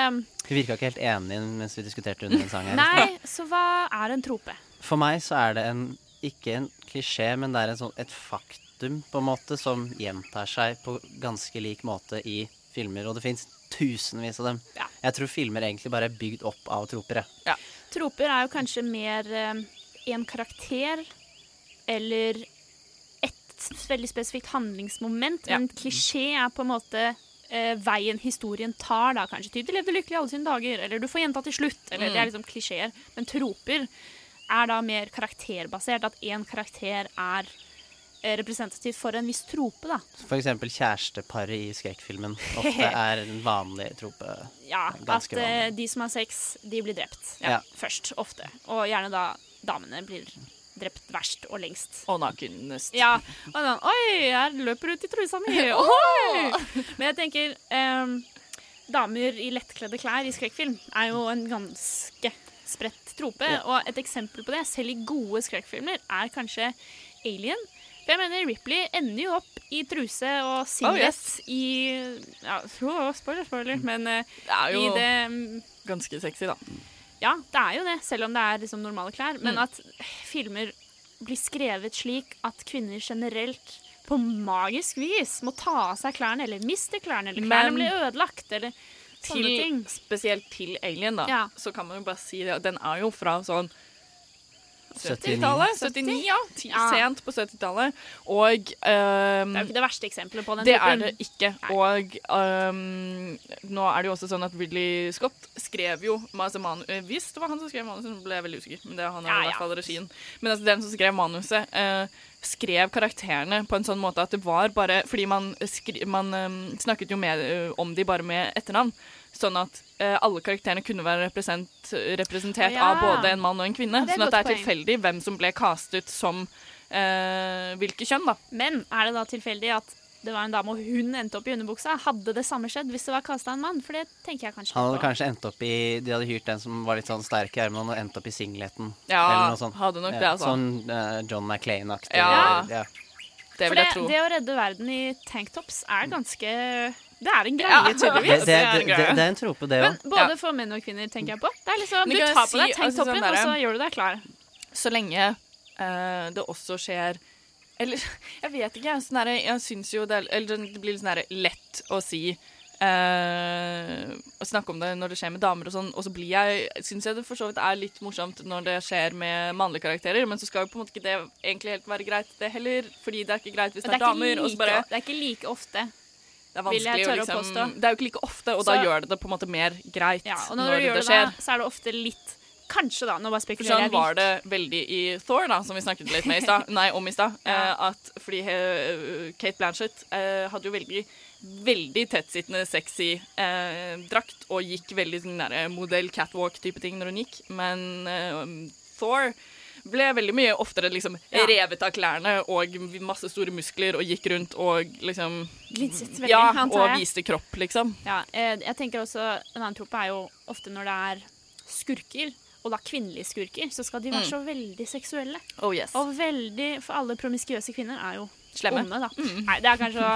Vi virka ikke helt enige mens vi diskuterte under en sang her.
nei, så hva er en trope?
For meg så er det en, ikke en klisjé, men det er en sånn, et faktum på en måte som gjentar seg på ganske lik måte i filmer. Og det fins tusenvis av dem. Jeg tror filmer egentlig bare er bygd opp av troper. Ja.
Troper er jo kanskje mer eh, en karakter eller et veldig spesifikt handlingsmoment.
Ja.
Men klisjé er på en måte eh, veien historien tar, da kanskje. Typ 'De levde lykkelig alle sine dager', eller 'Du får jenta til slutt'. Eller,
Mm.
Det er liksom klisjeer. Men troper er da mer karakterbasert. At én karakter er eh, representativt for en viss trope, da.
For eksempel kjæresteparet i skrekkfilmen ofte er en vanlig trope.
Ja,
Ganske
at eh,
vanlig.
de som har sex, de blir drept.
Ja.
Først, ofte. Og gjerne da damene blir drept verst og lengst.
Og nakenest.
Ja. Og sånn Oi, jeg løper ut i trusa mi! Oi! Men jeg tenker um, Damer i lettkledde klær i skrekkfilm er jo en ganske spredt trope.
Ja.
Og et eksempel på det, selv i gode skrekkfilmer, er kanskje Alien. For jeg mener Ripley ender jo opp i truse og singlet
yes.
i ja, oh, Spoiler, spoiler, men eh,
Det er jo
i det mm,
ganske sexy, da.
ja, det er jo det, selv om det er liksom normale klær. Men
Mm.
at filmer blir skrevet slik at kvinner generelt på magisk vis må ta av seg klærne, eller miste klærne, eller klærne
Men-
blir ødelagt, eller sånne
Til,
ting.
spesielt til Alien, da,
Ja.
så kan man jo bare si det. Den er jo fra sånn
79.
70-tallet. 79, ja.
Ja.
Sent på 70-tallet. Og um,
Det er jo ikke det verste eksempelet på den
Det
typen.
er det ikke. Og um, nå er det jo også sånn at Ridley Scott skrev jo altså manu eh, Hvis det var han som skrev manuset, ble jeg veldig usikker. Men det er han
Ja,
i hvert fall regien. Men altså, den som skrev manuset, uh, skrev karakterene på en sånn måte at det var bare Fordi man, skri, man um, snakket jo med, eh, om de bare med etternavn. Sånn at eh, alle karakterene kunne være represent, representert
ja.
av både en mann og en kvinne.
Ja, det
sånn at det er
poeng.
tilfeldig hvem som ble castet som eh, hvilke kjønn, da.
Men er det da tilfeldig at det var en dame og hun endte opp i underbuksa? Hadde det samme skjedd hvis det var kasta en mann? For det tenker jeg kanskje
Han hadde
på.
kanskje endt opp i De hadde hyrt en som var litt sånn sterk i ermene, og endt opp i singleten.
Ja,
eller noe sånt.
hadde nok det, altså.
Sånn uh, John McClain-aktig.
Ja.
ja.
Det
For
vil jeg tro.
det å redde verden i tanktops er ganske Det er en greie,
Ja,
tydeligvis.
det, det, det, det er en trope, det òg.
både for menn og kvinner, tenker jeg på. Det er liksom, Du tar på deg
si, altså,
tanktoppen,
sånn
og så gjør du deg klar.
Så lenge uh, det også skjer Eller jeg vet ikke. Sånn der, jeg syns jo det, er- eller det blir litt sånn lett å si Uh, Å snakke om det når det skjer med damer og sånn, og så blir jeg syns jeg det for så vidt er litt morsomt når det skjer med mannlige karakterer, men så skal jo på en måte ikke det egentlig helt være greit, det heller. Fordi det er ikke greit hvis det er,
ikke
damer. og så bare
det er ikke like ofte.
Det er
vil jeg tørre å
liksom
påstå.
Det er jo ikke like ofte, og da gjør det det på en måte mer greit
Ja, og når,
når, det
det,
skjer.
da, så er det ofte litt Kanskje, da. Nå bare
For
vilt.
sånn var det veldig i Thor, da, som vi snakket litt med i stad. Nei, om i stad. eh, at fordi eh, Kate Blanchett eh, hadde jo veldig veldig tettsittende, sexy eh, drakt og gikk veldig sånn modell catwalk-type ting når hun gikk. Men eh, Thor ble veldig mye oftere liksom
Ja.
revet av klærne og masse store muskler og gikk rundt og liksom
Glinset veldig,
Ja,
antar
og viste kropp, liksom.
Ja, eh, jeg tenker også En annen trope er jo ofte når det er skurker, og da kvinnelige skurker, så skal de være
Mm.
så veldig seksuelle.
Oh, yes.
Og veldig For alle promiskuøse kvinner er jo
Slemme.
onde, da. Nei, det er kanskje å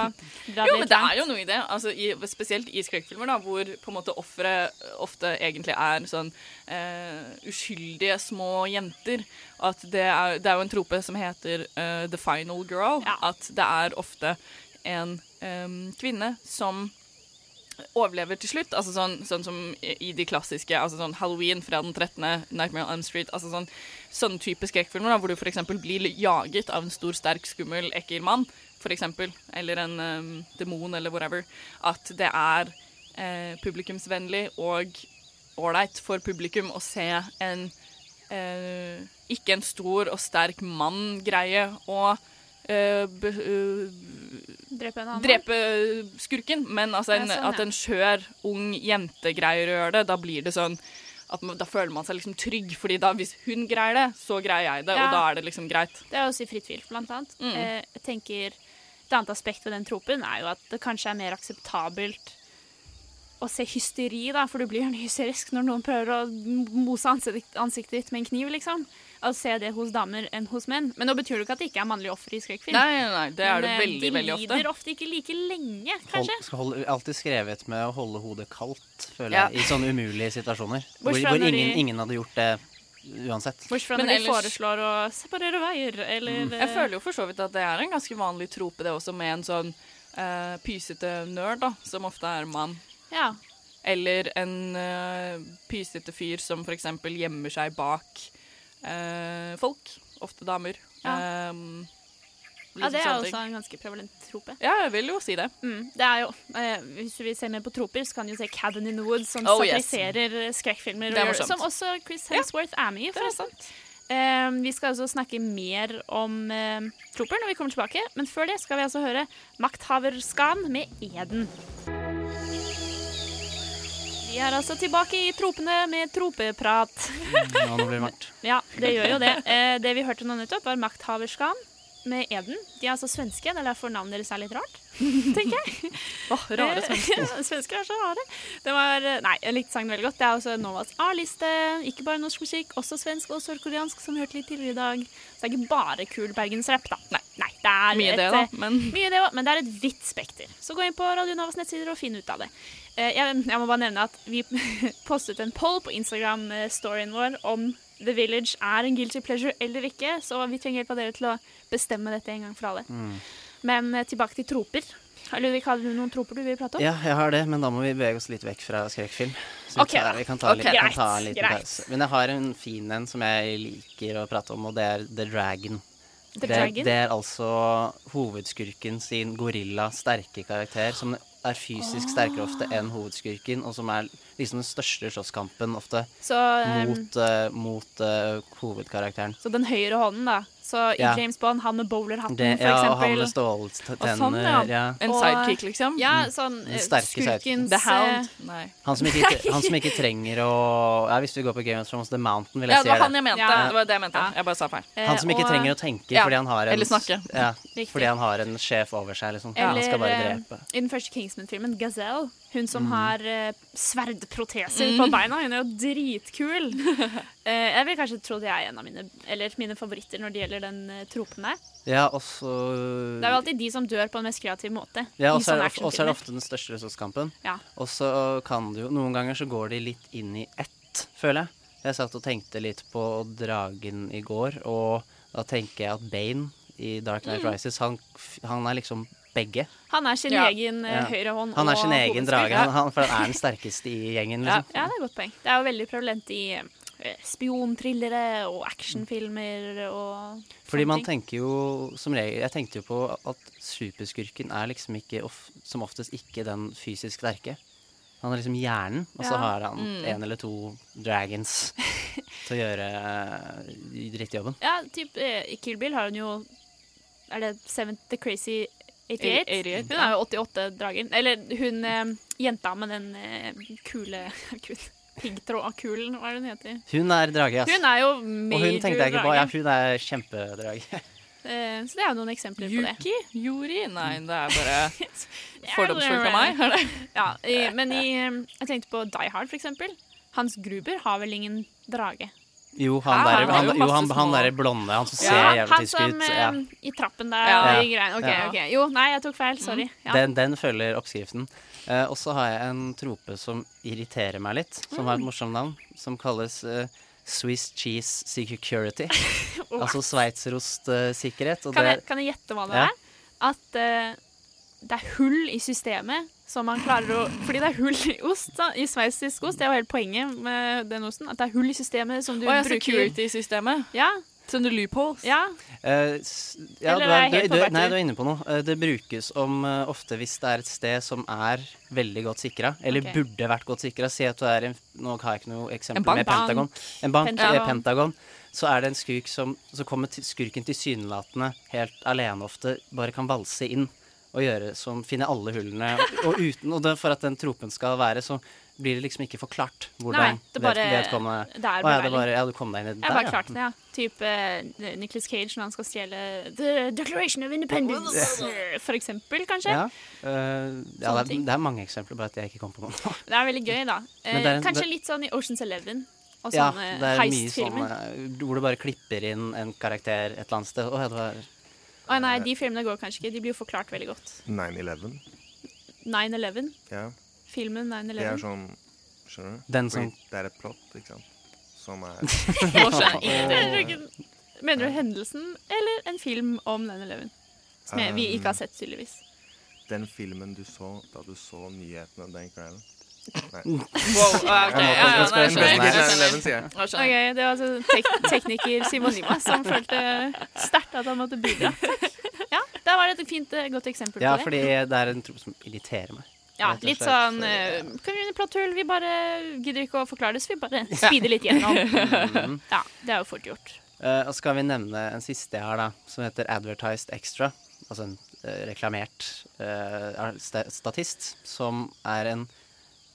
dra
Jo, men det er jo noe i det. Altså, i, spesielt i skrekkfilmer, da, hvor på en måte offeret ofte egentlig er sånn uh, uskyldige små jenter. At det er, det er jo en trope som heter uh, the final girl. At det er ofte en um, kvinne som overlever til slutt. Altså sånn, sånn som i de klassiske altså sånn Halloween fra den 13., Nightmare on Elm Street. altså sånn Sånne type skrekkfilmer hvor du f.eks. blir jaget av en stor, sterk, skummel, ekkel mann, eksempel, eller en um, demon, eller whatever. At det er eh, publikumsvennlig og ålreit for publikum å se en eh, ikke en stor og sterk mann-greie og eh, be, eh,
Drepe
drepe skurken, men altså en,
Ja, sånn,
at en skjør, ung jente greier å gjøre det. Da blir det sånn at man, Da føler man seg liksom trygg, fordi da hvis hun greier det, så greier jeg det,
Ja.
og da er det liksom greit.
Det er også i Fritt vilt, blant annet.
Mm.
Eh, jeg tenker Et annet aspekt ved den tropen er jo at det kanskje er mer akseptabelt å se hysteri, da, for du blir gjerne hysterisk når noen prøver å mose ansikt, ansiktet ditt med en kniv, liksom. Å se det hos damer enn hos menn. Men nå betyr det ikke at det ikke er mannlige ofre i skrekkfilm.
Nei, nei, nei, det er det
eh,
veldig, veldig ofte.
De lider ofte ikke like lenge,
Hold,
kanskje.
skal holde, alltid skrevet med å holde hodet kaldt, føler
Ja.
i sånne umulige situasjoner. Hvor, hvor ingen, ingen hadde gjort det uansett.
Bortsett fra
Men
når de
ellers-
foreslår å separere veier, eller
Mm.
Jeg føler jo for så vidt at det er en ganske vanlig trope, det også, med en sånn uh, pysete nerd, da, som ofte er mann.
Ja.
Eller en uh, pysete fyr som for eksempel gjemmer seg bak eh, folk, ofte damer.
Ja.
Um,
Ja, det er også
ting.
en ganske prevalent trope.
Ja, jeg vil jo si det.
Mm, det er jo, eh, Hvis vi ser mer på troper, så kan vi jo se 'Cabin in the Woods', som
Oh, yes.
skrekkfilmer.
Er
og gjør- Som også Chris Hemsworth er med i. forresten. Eh, vi skal altså snakke mer om eh, troper når vi kommer tilbake, men før det skal vi altså høre 'Makthaverskan' med Eden. Vi er altså tilbake i tropene med tropeprat.
Ja, nå blir det mørkt.
Ja, det gjør jo det. Eh, det vi hørte nå nettopp, var Makthaverskan med Eden. De er altså svenske, det er derfor navnet deres er litt rart, tenker jeg.
rare svensker.
Eh, svensker er så rare. Det var, eh, nei, jeg likte sangen veldig godt. Det er også Novas A-liste. Ikke bare norsk musikk, også svensk og sørkoreansk, som vi hørte litt tidligere i dag. Så det er ikke bare kul bergensrapp, da. Nei, nei, det er
Mye
et,
det, da, men-
Mye det, òg, men det er et vidt spekter. Så gå inn på Radio Novas nettsider og finn ut av det. Eh, Jeg, jeg må bare nevne at vi postet en poll på Instagram-storyen vår om The Village er en guilty pleasure eller ikke, så vi trenger hjelp av dere til å bestemme dette en gang for alle.
Mm.
Men eh, tilbake til troper. Ludvig, har du noen troper du vil prate om?
Ja, jeg har det, men da må vi bevege oss litt vekk fra skrekkfilm. Så
Ok,
vi, kan ta,
okay,
litt, kan
greit,
ta en liten
greit.
pause. Men jeg har en fin en som jeg liker å prate om, og det er The Dragon.
The
det,
Dragon?
det er altså hovedskurken sin gorilla sterke karakter, som er fysisk sterkere ofte enn hovedskurken, og som er liksom den største slåsskampen ofte
Så, um,
mot, uh, mot uh, hovedkarakteren.
Så den høyre hånden, da. Så i
Ja.
James Bond, han med bowlerhatten,
Det,
for
ja, og han med ståltenner.
Sånn, ja.
ja.
En sidekick, liksom?
Ja,
Mm.
sånn eh, skurkens
The Hound?
eh,
Nei.
Han som, ikke, han som ikke trenger å ja, Hvis du går på Game of Thrones The Mountain, vil jeg
Ja,
si
det var han jeg mente.
Ja.
Det var det jeg mente. Jeg bare sa feil.
Han som ikke
og-
trenger å tenke
Ja,
fordi han har en
eller snakke.
Ja, fordi han har en sjef over seg, liksom. han skal bare
eh,
drepe.
i den første Kingsman-filmen, Gazelle. Hun som
Mm.
har uh, sverdproteser
Mm.
på beina. Hun er jo dritkul. uh, jeg vil kanskje tro det er en av mine, eller mine favoritter når det gjelder den uh, tropen der.
Ja, også,
Det er jo alltid de som dør på en mest kreativ måte.
ja, og så er, det er ofte den største ressurskampen.
Ja.
Og så kan det jo Noen ganger så går de litt inn i ett, føler jeg. Jeg satt og tenkte litt på Dragen i går, og da tenker jeg at Bane i Dark Knight
Mm.
Rises, han, han er liksom begge.
Han er sin
Ja.
egen eh,
Ja.
høyrehånd.
Han er
og
sin egen drage, han, han, for han er den sterkeste i gjengen,
Ja,
liksom.
ja, det er et godt poeng. Det er jo veldig prevalent i eh, spionthrillere og actionfilmer og
Fordi man tenker jo som regel Jeg tenkte jo på at superskurken er liksom ikke of, som oftest ikke den fysisk sterke. Han er liksom hjernen, og så
Ja.
har han
Mm.
en eller to dragons til å gjøre eh, drittjobben.
Ja, typ, i Kill Bill har hun jo Er det Seventh The Crazy 88?
88,
hun er jo 88 drager. Eller hun eh, jenta med den eh, kule kul, Piggtrådkulen, hva er det hun heter?
Hun er drage, ass.
Hun er jo
og hun tenkte jeg ikke på. Ja, hun er kjempedrage.
Eh, så det er jo noen eksempler på det.
Yuki? Yuri? Nei, det er bare fordomsfullt av meg. er det?
Ja, i, men i, eh, jeg tenkte på Die Hard, for eksempel. Hans Gruber har vel ingen drage?
Jo, han
derre
der,
han
han,
jo
han, han
små-
blonde, han som ser
Ja,
jævlig
han
tysk
som
ut.
eh,
Ja.
i trappen der
Ja.
i greiene. OK,
Ja.
OK. Jo, nei, jeg tok feil. Sorry. Ja.
Den, den følger oppskriften. Eh, og så har jeg en trope som irriterer meg litt, som har et
Mm.
morsomt navn, som kalles eh, Swiss Cheese Security. altså sveitserostsikkerhet. Uh,
Kan kan jeg gjette hva det er? At uh, det er hull i systemet som man klarer å Fordi det er hull i ost, da, i sveitsisk ost. Det er jo helt poenget med den osten. At det er hull i systemet som du
Å ja,
bruker
security-systemet.
Ja.
Sånne loopholes?
Ja.
Uh, ja,
Eller
du
er
er, du,
helt på
du, nei, du er inne på noe. Eh, Det brukes om uh, ofte hvis det er et sted som er veldig godt sikra, eller
okay.
burde vært godt sikra. Si at du er en Nå har jeg ikke noe eksempel
En bank.
med Pentagon.
Bank.
En bank
Pentagon.
er Pentagon. Så er det en skurk som Så kommer til- skurken tilsynelatende helt alene ofte, bare kan valse inn og gjøre som Finne alle hullene. Og uten Og det, for at den tropen skal være, så blir det liksom ikke forklart hvordan
Nei, det bare-
ved- vedkommende
det er
Å ja, det bare, ja, du kom deg inn i det der,
bare
ja.
det, ja. Type uh, Nicolas Cage når han skal stjele The Declaration of Independence, eh, for eksempel, kanskje.
Ja, uh, ja det, er, det er mange eksempler bare at jeg ikke kom på noe.
Det er veldig gøy, da. Eh,
det er en-
kanskje
det-
litt sånn i Oceans Eleven og
ja,
sånne
det er mye
heist-filmer.
hvor du bare klipper inn en karakter et eller annet sted. Å, ja, det var
Å nei, de filmene går kanskje ikke. De blir jo forklart veldig godt.
9-11.
9-11.
Ja.
Filmen 9-11.
Det er sånn Skjønner du?
Den som-
Det er et plott, ikke sant, som er
jeg ikke. Mener du hendelsen eller en film om 9-11? Som um, vi ikke har sett, tydeligvis.
Den filmen du så da du så nyhetene den kvelden. Nei.
Wow, ok, ja, ja, nei, jeg skjønner.
jeg.
Jeg skjønner.
Ok, Det var altså tek tekniker Simon Lima som følte sterkt at han måtte bidra. Ja, Der var det et fint, eh, godt eksempel
Ja,
på det.
fordi det er en tro som irriterer meg.
Ja, litt
slett.
sånn uh, Kan Vi bare gidder ikke å forklare det, så vi bare speeder litt gjennom.
Mhm.
Ja, det er jo fort gjort.
Uh, og skal vi nevne en siste jeg har, da, som heter Advertised Extra. Altså en uh, reklamert eh, statist, som er en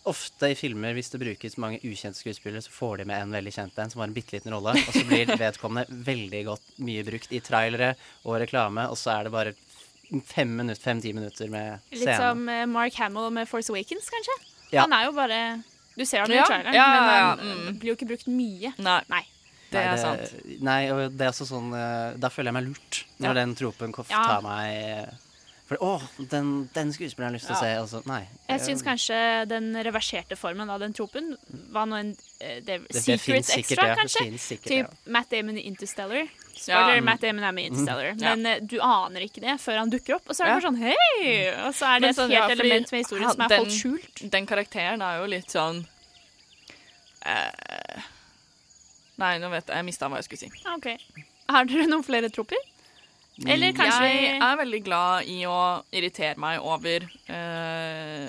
Ofte i filmer, hvis det brukes mange ukjente skuespillere, så får de med en veldig kjent en som har en bitte liten rolle, og så blir vedkommende veldig godt mye brukt i trailere og reklame, og så er det bare fem minutter, fem-ti minutter med scenen.
Litt som eh, Mark Hamill med Force Awakens, kanskje.
Ja.
Han er jo bare Du ser han jo
Ja,
i traileren,
ja, ja,
men
ja,
han
mm.
blir jo ikke brukt mye.
Nei.
nei.
Det er sant.
Nei, og det er også sånn eh, Da føler jeg meg lurt, når
Ja.
den tropen tar meg eh, For å, den, den skuespilleren har jeg lyst til å se, Altså, Nei.
Jeg syns kanskje den reverserte formen av den tropen var noe en eh, det,
det
Secret
sikkert,
extra,
ja. Det
kanskje.
sikkert,
typ
ja.
Matt Damon i Interstellar. Spoiler,
Ja.
Matt Damon er med i Interstellar.
Mm.
Men ja. du aner ikke det før han dukker opp. Og så er det
Ja.
bare sånn hei! Og så er det
sånn,
et helt
ja,
element med historien som er
den-
holdt skjult.
Den karakteren er jo litt sånn uh, Nei, nå vet jeg. Jeg mista hva jeg skulle si.
Ah, Ok. Har dere noen flere troper? Eller kanskje
Jeg er veldig glad i å irritere meg over eh,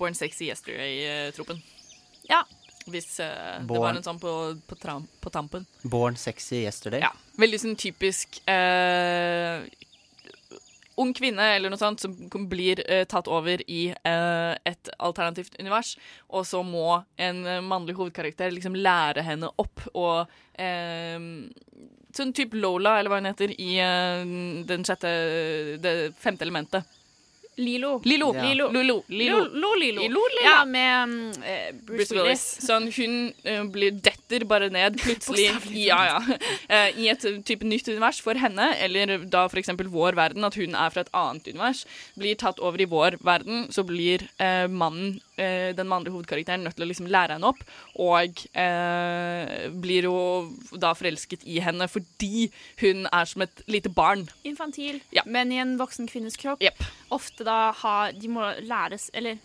Born Sexy Yesterday-tropen.
Ja.
Hvis eh, det var en sånn på, på, tram, på tampen.
Born Sexy Yesterday.
Ja. Veldig sånn typisk eh, ung kvinne eller noe sånt som blir eh, tatt over i eh, et alternativt univers, og så må en eh, mannlig hovedkarakter liksom lære henne opp og eh, Sånn type Lola, eller hva hun heter, i uh, den sjette Det femte elementet.
Lilo.
Lilo.
Ja.
Lilo. Lilo. Lilo.
Lilo, Lilo. Ja, med mm, eh, Bruce,
Bruce Willis. Sånn, hun uh, blir detter bare ned plutselig ja, ja, Uh, i et type nytt univers for henne, eller da eksempel vår verden, at hun er fra et annet univers, blir tatt over i vår verden, så blir uh, mannen, eh, den mannlige hovedkarakteren, nødt til å liksom lære henne opp, og eh, blir jo da forelsket i henne fordi hun er som et lite barn.
Infantil, men i en voksen kvinnes kropp. Ofte da har De må læres Eller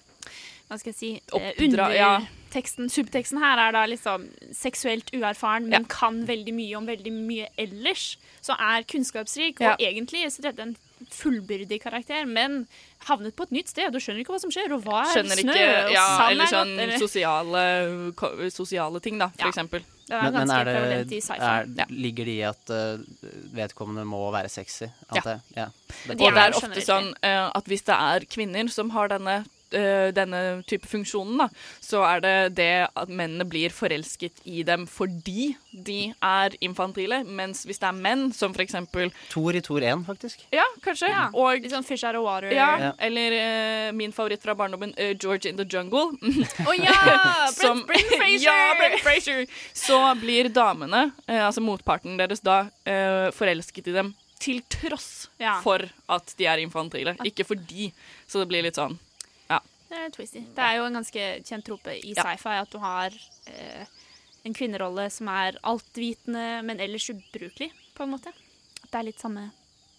hva skal jeg si eh,
under, ja.
Teksten, subteksten her er da liksom seksuelt uerfaren, men kan veldig mye om veldig mye ellers. Så er kunnskapsrik,
Ja.
og egentlig så er dette en fullbyrdig karakter, men havnet på et nytt sted. Du skjønner ikke hva som skjer, og hva er
Skjønner
snø,
ikke
og
ja,
sand
Eller
er
sånn
godt, eller
sosiale, sosiale ting, da, for
Ja.
eksempel.
Det er
Men, men er det, er, ligger det i at uh, vedkommende må være sexy?
Ja.
Det, ja.
Det, Og det er ofte sånn uh, at hvis det er kvinner som har denne, denne type funksjonen, da, så er det det at mennene blir forelsket i dem fordi de er infantile, mens hvis det er menn som for eksempel
Tor i Tor 1, faktisk.
Ja, kanskje. Og,
Litt sånn Fish out of water.
ja,
Ja.
Eller uh, min favoritt fra barndommen, uh, George in the Jungle.
Å ja!
Brent,
Brendan Fraser!
ja, Brent Fraser! Så blir damene, uh, altså motparten deres, da eh, forelsket i dem til tross
Ja.
for at de er infantile, ikke fordi. Så det blir litt sånn Ja.
Det er twisty. Det er jo en ganske kjent trope i sci-fi at du har eh, en kvinnerolle som er altvitende, men ellers ubrukelig, på en måte. At det er litt samme,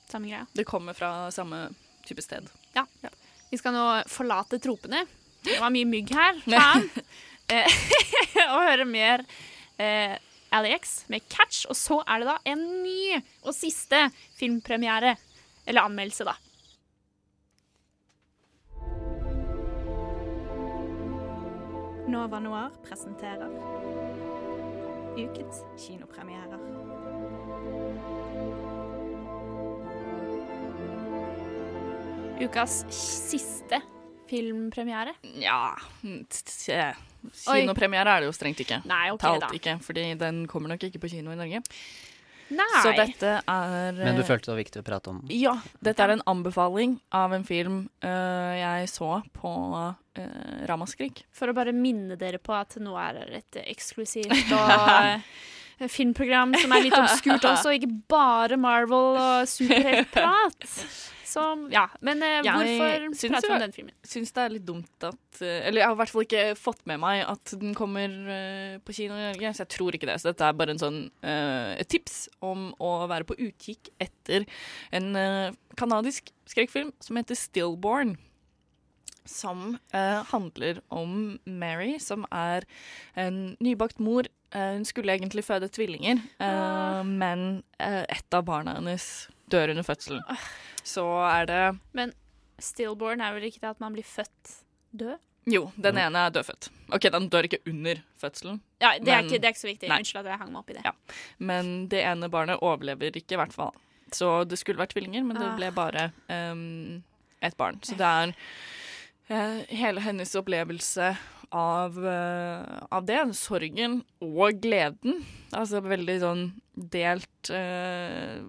samme greia.
Det kommer fra samme type sted.
Ja. Vi skal nå forlate tropene. Det var mye mygg her, faen. Eh, og høre mer eh, Alex med Catch. Og så er det da en ny og siste filmpremiere. Eller anmeldelse, da. Nova Noir presenterer ukens kinopremierer. Ukas siste filmpremiere.
Ja t- Kinopremiere er det jo strengt ikke.
Nei, ok
Talt
da.
ikke, fordi den kommer nok ikke på kino i Norge.
Nei.
Så dette er
Men du
eh,
følte det var viktig å prate om?
Ja. Dette er en anbefaling av en film uh, jeg så på uh, Ramaskrik.
For å bare minne dere på at nå er det et eksklusivt og filmprogram som er litt obskurt også, ikke bare Marvel og superheltprat. Så ja, men eh, hvorfor
syns
prater vi
jo-
om den filmen?
Syns det er litt dumt at eh, Eller jeg har i hvert fall ikke fått med meg at den kommer eh, på kino i Norge, så jeg tror ikke det. Så dette er bare en sånn, eh, et tips om å være på utkikk etter en uh, kanadisk skrekkfilm som heter Stillborn. Som eh, handler om Mary, som er en nybakt mor. Eh, hun skulle egentlig føde tvillinger, eh, men eh, ett av barna hennes dør under fødselen. Så er det
Men stillborn er vel ikke det at man blir født død?
Jo, den ene er dødfødt. Ok, den dør ikke under fødselen.
Ja, det er, ikke, det er ikke så viktig.
Nei.
Unnskyld at jeg hang meg opp i det.
Ja. Men det ene barnet overlever ikke, i hvert fall. Så det skulle vært tvillinger, men det
Ah.
ble bare um, ett barn. Så det er uh, hele hennes opplevelse av, uh, av det, sorgen og gleden. Altså veldig sånn delt øh,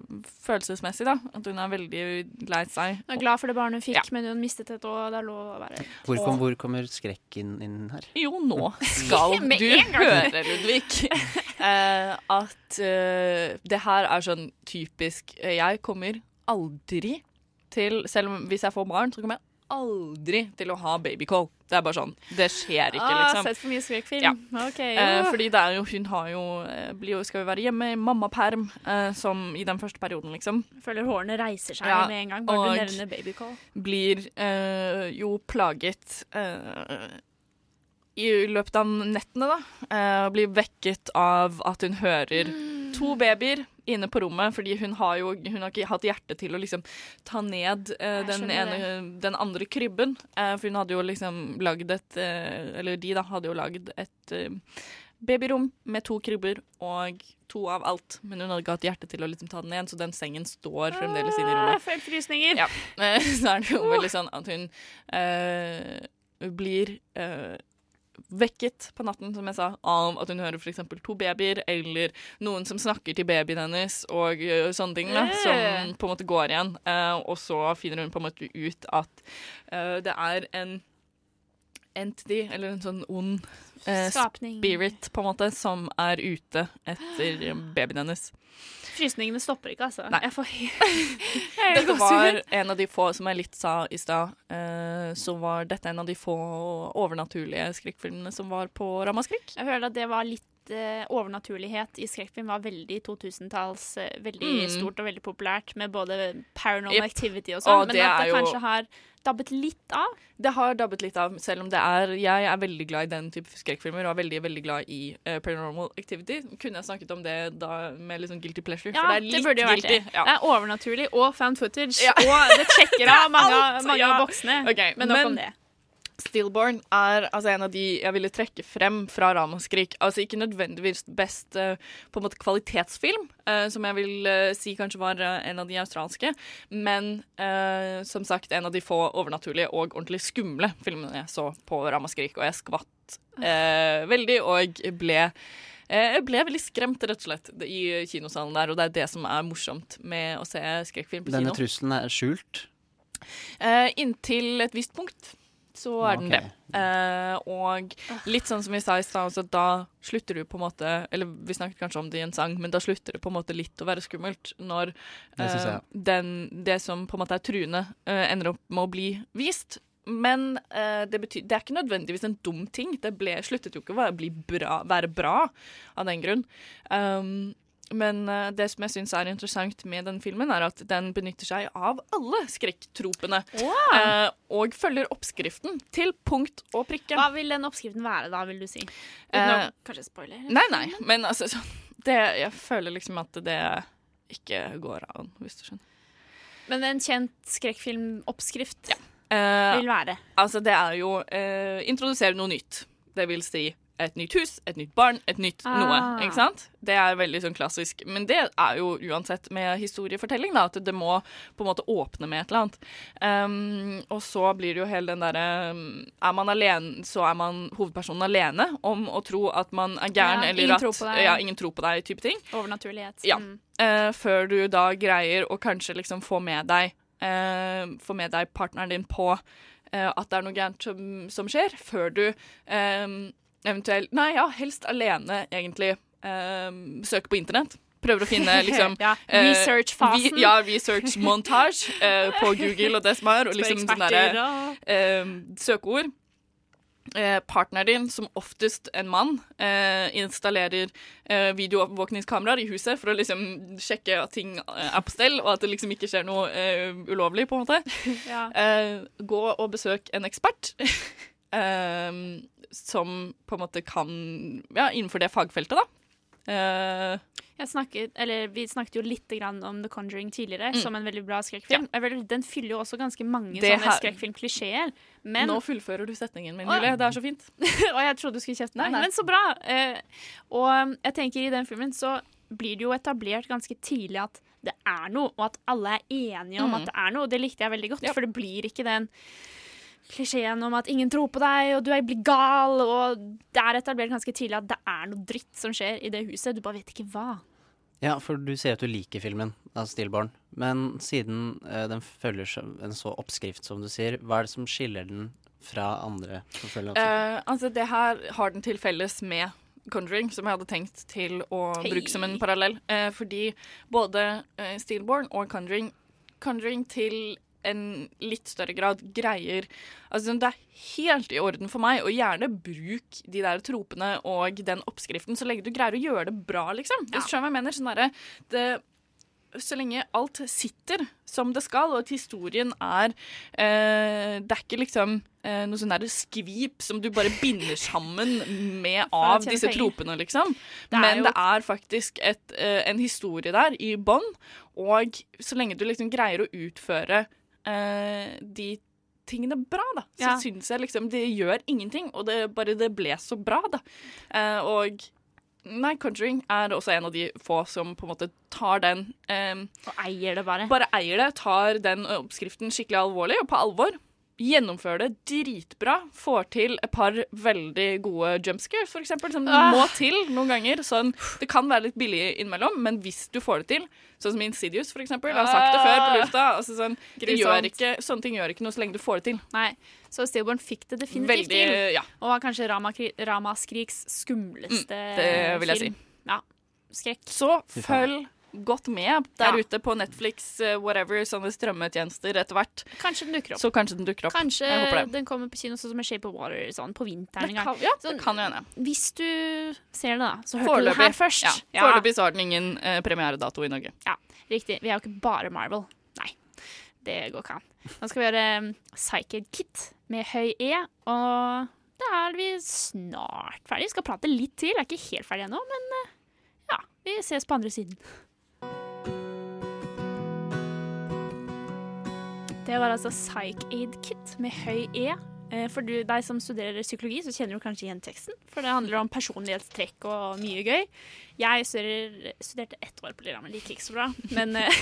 følelsesmessig, da. At hun er veldig lei seg.
Hun er glad for det barnet hun fikk,
Ja.
men hun mistet et år. Det er lov å være
Hvor, kom, hvor kommer skrekken inn her?
Jo, nå skal du høre, Ludvig, uh, at uh, det her er sånn typisk Jeg kommer aldri til Selv om hvis jeg får barn, så kommer jeg aldri til å ha babycall. Det er bare sånn. Det skjer ikke, liksom.
Ah,
liksom.
sett for mye skrekkfilm.
Ja.
Ok,
Eh, fordi det er jo, hun har jo, eh, blir jo skal jo være hjemme i mammaperm, eh, som i den første perioden, liksom.
Føler hårene reiser seg
Ja,
med en gang, bare du nevner babycall.
blir eh, jo plaget eh, i løpet av nettene, da. Eh, blir vekket av at hun hører to babyer inne på rommet, fordi hun har jo hun har ikke hatt hjerte til å liksom ta ned eh, den, ene, den andre krybben. Eh, for hun hadde jo liksom lagd et eh, Eller de, da, hadde jo lagd et eh, babyrom med to krybber og to av alt. Men hun hadde ikke hatt hjerte til å liksom ta den ned, så den sengen står fremdeles inne i
Ah,
rommet.
jeg får frysninger.
Ja. Så er det jo veldig sånn at hun eh, blir eh, vekket på natten, som jeg sa, av at hun hører f.eks. to babyer, eller noen som snakker til babyen hennes, og eh, sånne ting, da,
Øh.
som på en måte går igjen. Eh, og så finner hun på en måte ut at eh, det er en entity, eller en sånn ond eh, spirit, på en måte, som er ute etter babyen hennes.
Frysningene stopper ikke, altså.
Nei.
Jeg får helt
Dette var en av de få, som jeg litt sa i stad, eh, så var dette en av de få overnaturlige skrekkfilmene som var på Ramaskrik.
Jeg føler at det var litt eh, overnaturlighet i skrekkfilm var veldig 2000-talls, uh, veldig
Mm.
stort og veldig populært, med både paranormal
Yep.
activity og sånn, men
det
at
det
det
jo-
kanskje har dabbet litt av.
Det har dabbet litt av, selv om det er Jeg er veldig glad i den type skrekkfilmer, og er veldig veldig glad i uh, Paranormal Activity. Kunne jeg snakket om det da med litt sånn guilty pleasure,
Ja,
for det er
det
litt
burde jo vært
guilty.
det.
Ja.
Det er overnaturlig og found footage,
Ja.
og det sjekker av mange, mange
ja.
av boksene.
Ok,
men nok
men-
om det.
Stillborn er altså en av de jeg ville trekke frem fra Ramaskrik. Altså ikke nødvendigvis best uh, på en måte kvalitetsfilm, uh, som jeg vil uh, si kanskje var en av de australske, men som sagt en av de få overnaturlige og ordentlig skumle filmene jeg så på Ramaskrik, og jeg skvatt veldig og ble jeg ble veldig skremt, rett og slett, i kinosalen der, og det er det som er morsomt med å se skrekkfilm på
Denne
kino.
trusselen er skjult.
Inntil et visst punkt så er den det. Eh, og litt sånn som vi sa i stad, også, da slutter du på en måte Eller vi snakket kanskje om det i en sang, men da slutter det på en måte litt å være skummelt når eh, den, det som på en måte er truende, eh, ender opp med å bli vist. Men eh, det, betyr, det er ikke nødvendigvis en dum ting. Det ble, sluttet jo ikke å være, bli bra, være bra av den grunn. Um, men uh, det som jeg syns er interessant med den filmen, er at den benytter seg av alle skrekktropene. eh, og følger oppskriften til punkt og prikke.
Hva vil den oppskriften være, da, vil du si? Uten å
Eh,
kanskje spoile?
Nei, nei, men altså så, det, jeg føler liksom at det ikke går an, hvis du skjønner.
Men en kjent skrekkfilmoppskrift
Eh,
vil være
Altså, det er jo eh, introdusere noe nytt. Det vil si et nytt hus, et nytt barn, et nytt
Ah.
noe. Ikke sant? Det er veldig sånn klassisk. Men det er jo uansett med historiefortelling, da, at det må på en måte åpne med et eller annet. Um, og så blir det jo hele den derre um, Er man alene, så er man hovedpersonen alene om å tro at man er gæren,
Ja,
eller at. Ja, ingen tror på deg, type ting.
overnaturlighet.
Ja.
Mm.
Uh, før du da greier å kanskje liksom få med deg uh, Få med deg partneren din på uh, at det er noe gærent som, som skjer, før du eh, eventuelt Nei, ja, helst alene, egentlig. Um, søke på internett. Prøver å finne liksom
Ja,
eh,
research-fasen.
vi- ja, research montage uh, på Google og det som er, og liksom sånne
eksperter
derre eh, søkeord. Eh, partneren din, som oftest en mann, eh, installerer eh, videoovervåkningskameraer i huset for å liksom sjekke at ting eh, er på stell, og at det liksom ikke skjer noe eh, ulovlig, på en måte.
Ja.
Gå og besøk en ekspert eh, som på en måte kan Ja, innenfor det fagfeltet, da.
Uh, snakket, eller Vi snakket jo litt grann om The Conjuring tidligere,
Mm.
som en veldig bra skrekkfilm. Ja. Den fyller jo også ganske mange
Det
sånne skrekkfilmklisjeer. Men
Nå fullfører du setningen min, Julie. Det er så fint.
og jeg trodde du skulle kjefte
Nei, nei.
Men så bra! Uh, og um, jeg tenker i den filmen så blir det jo etablert ganske tidlig at det er noe, og at alle er enige om
Mm.
at det er noe. Og det likte jeg veldig godt, for det blir ikke den klisjeen om at ingen tror på deg, og du er blir gal, og det er etablert ganske tidlig at det er noe dritt som skjer i det huset. Du bare vet ikke hva.
Ja, for du sier at du liker filmen, av Stillborn. Men siden eh, den følger en så oppskrift som du sier, hva er det som skiller den fra andre som?
Eh, altså, det her har den til felles med Conjuring, som jeg hadde tenkt til å
hey.
bruke som en parallell. Eh, fordi både eh, Steelborn og Conjuring Conjuring til en litt større grad greier Altså, det er helt i orden for meg, og gjerne bruk de der tropene og den oppskriften så lenge du greier å gjøre det bra, liksom. Hvis du skjønner hva jeg mener? Sånn derre det så lenge alt sitter som det skal, og at historien er eh, Det er ikke liksom eh, noe sånn skvip som du bare binder sammen med av disse tropene, liksom.
Det
Men
jo-
det er faktisk et, eh, en historie der i bånn, og så lenge du liksom greier å utføre eh, de tingene bra, da, så
Ja.
syns jeg liksom det gjør ingenting, og det bare det ble så bra, da. Eh, og Nei, Conjuring er også en av de få som på en måte tar den
Og eier det bare.
Bare eier det, tar den oppskriften skikkelig alvorlig og på alvor. Gjennomfører det dritbra. Får til et par veldig gode jumpscares, eksempel, som
Ah.
må til noen ganger. Sånn, det kan være litt billig innimellom, men hvis du får det til, sånn som Insidious, eksempel, jeg har sagt det før på lufta, altså sånn, ikke, sånne ting gjør ikke noe så lenge du får det til.
Nei, så Stillborn fikk det definitivt
Veldig,
til.
ja.
Og var kanskje Ramaskriks skumleste
Mm, det vil jeg
film.
si.
Ja. Skrekk.
Så følg godt med der
Ja.
ute på Netflix, eh, whatever, sånne strømmetjenester etter hvert.
Kanskje den dukker opp.
Så kanskje den dukker opp.
Kanskje
det.
den kommer på kino sånn som en Shape of Water sånn på vinteren en gang.
kan- ja, det
Sånn,
kan jo hende.
Hvis du ser det, da, så hørte du det her først.
Ja, Foreløpig så har den ingen eh, premieredato i Norge.
Ja, riktig. Vi er jo ikke bare Marvel. Nei, det går ikke an. Nå skal vi gjøre um, Psychic Kit med høy E, og da er vi snart ferdig. Vi skal prate litt til. Jeg er ikke helt ferdig ennå, men eh, ja, vi ses på andre siden. Det var altså Psych Aid Kit med høy E. Eh, For du, deg som studerer psykologi, så kjenner du kanskje igjen teksten. For det handler om personlighetstrekk og mye gøy. Jeg studerer, studerte ett år på Lillehammer, liker ikke så bra. Men eh,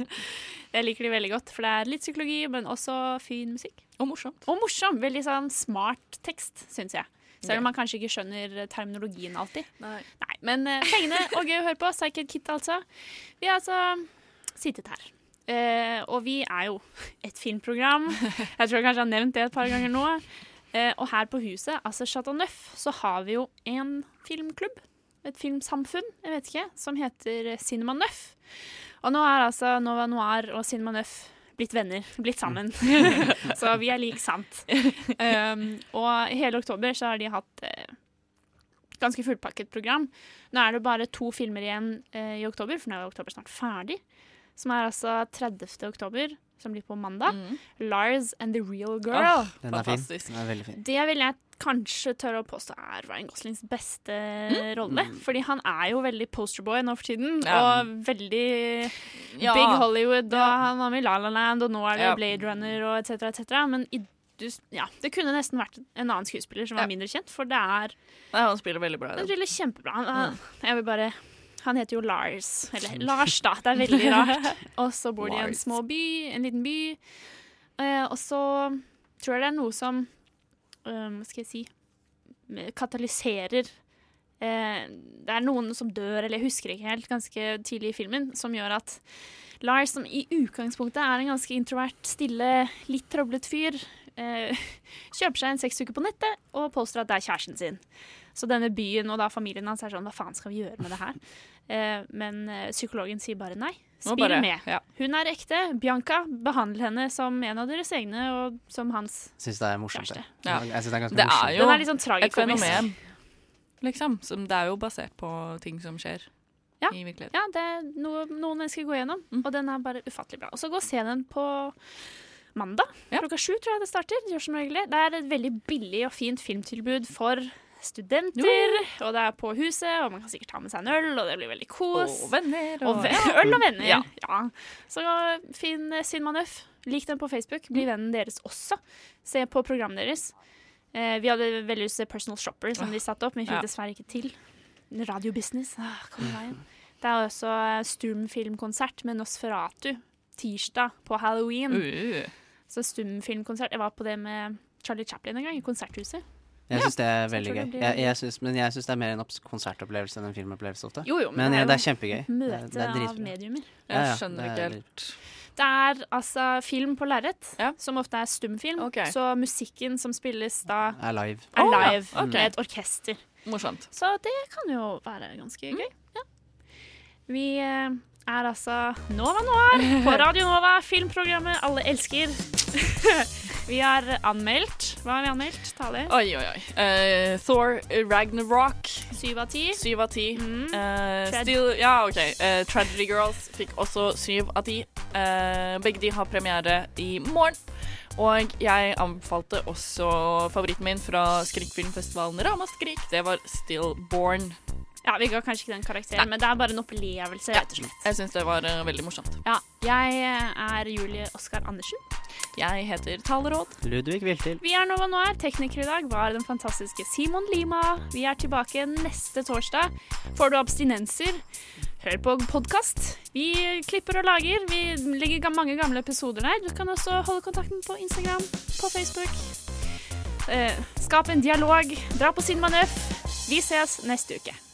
jeg liker det veldig godt, for det er litt psykologi, men også fin musikk.
Og morsomt.
Og morsom. Veldig sånn smart tekst, syns jeg. Selv om man kanskje ikke skjønner terminologien alltid.
Nei.
Nei Men pengene og gøy å høre på. Psychic Kit, altså. Vi har altså sittet her. Eh, og vi er jo et filmprogram. Jeg tror jeg kanskje har nevnt det et par ganger nå. Eh, og her på huset, altså Chateau Neuf, så har vi jo en filmklubb. Et filmsamfunn, jeg vet ikke, som heter Cinema Neuf. Og nå er altså Nova Noir og Cinema Neuf blitt venner, blitt sammen. så vi er lik sant. Um, og i hele oktober så har de hatt eh, ganske fullpakket program. Nå er det bare to filmer igjen eh, i oktober, for nå er oktober snart ferdig. Som er altså 30. oktober, som blir på mandag. Lars and the Real Girl.
Den er fin. Den er veldig fin.
Det vil jeg kanskje tør å påstå er Ryan Goslings beste rolle.
Mm.
Fordi han er jo veldig posterboy nå for tiden,
Ja.
og veldig
Ja.
big Hollywood, og han var med i La La Land, og nå er det
Ja.
Blade Runner og etc., etc. Men i, du, ja, det kunne nesten vært en annen skuespiller som var mindre kjent, for det er
Nei, han spiller veldig bra.
Han spiller kjempebra. Han,
Mm.
jeg vil bare Han heter jo Lars. Eller Lars, da. Det er veldig rart. Og så bor de i en små by, en liten by. Uh, og så tror jeg det er noe som um, skal jeg si Katalyserer eh, Det er noen som dør, eller jeg husker ikke helt, ganske tidlig i filmen, som gjør at Lars, som i utgangspunktet er en ganske introvert, stille, litt trøblet fyr, eh, kjøper seg en sexuke på nettet og påstår at det er kjæresten sin. Så denne byen og da familien hans er sånn Hva faen skal vi gjøre med det her? Eh, men eh, psykologen sier bare nei. Spill
bare-
med.
ja.
Hun er ekte. Bianca, Behandler henne som en av deres egne og som hans.
synes det er morsomt. kjæreste.
Ja.
Jeg synes det er ganske
Det
morsomt.
er jo
Den er litt sånn
et fenomen, liksom. Som det er jo basert på ting som skjer
Ja. Ja, det er noe noen mennesker går gjennom,
Mm.
og den er bare ufattelig bra. Og så gå og se den på mandag klokka sju, tror jeg det starter. Det gjør som regel det. Er et veldig billig og fint filmtilbud for studenter, og det er på huset, og man kan sikkert ta med seg en øl, og det blir veldig kos.
Og venner.
Og
Og,
øl og venner.
Ja.
Ja. Så finn Sin Manøff. Lik den på Facebook. Bli vennen deres også. Se på programmet deres. Eh, vi hadde veldig lyst til Personal Shopper, som de satte opp, men vi fikk
Ja.
dessverre ikke til. Radiobusiness. Ah, kom i veien. Det er også Sturm stumfilmkonsert med Nosferatu tirsdag på halloween.
Uh.
Så stumfilmkonsert. Jeg var på det med Charlie Chaplin en gang, i Konserthuset.
Jeg syns det er veldig gøy.
det
Jeg, jeg synes, men jeg syns det er mer en konsertopplevelse enn en filmopplevelse ofte.
Jo, jo,
men
det
ja,
er
det er kjempegøy. Det er-
Møte
det er
av mediumer.
Ja, ja,
Jeg skjønner
det
ikke
er-
helt.
Det er altså film på lerret, som ofte er stumfilm.
Okay.
Så musikken som spilles da,
Er live.
er
Å, ja. okay.
Med et orkester.
Morsomt.
Så det kan jo være ganske gøy. Ja. Vi eh, er altså Nova Noir på Radio Nova, filmprogrammet alle elsker. vi har anmeldt Hva har vi anmeldt? Tale?
Oi, oi, oi. Uh, Thor Ragnarok.
Syv av ti.
Syv av ti.
Mm. Tred-
still, ja, OK. Uh, Tragedy Girls fikk også syv av ti. Begge de har premiere i morgen. Og jeg anbefalte også favoritten min fra Skrikfilmfestivalen Ramaskrik. Det var Stillborn.
Ja, Vi ga kanskje ikke den karakteren, men det er bare en opplevelse, rett og slett.
Jeg syns det var uh, veldig morsomt.
Ja, Jeg er Julie Oskar Andersen.
Jeg heter Taleråd.
Ludvig Viltil.
Vi er Nova Noir. Tekniker i dag var den fantastiske Simon Lima. Vi er tilbake neste torsdag. Får du abstinenser, hør på podkast. Vi klipper og lager. Vi legger mange gamle episoder der. Du kan også holde kontakten på Instagram, på Facebook. Eh, skap en dialog. Dra på Sin Manøf. Vi ses neste uke.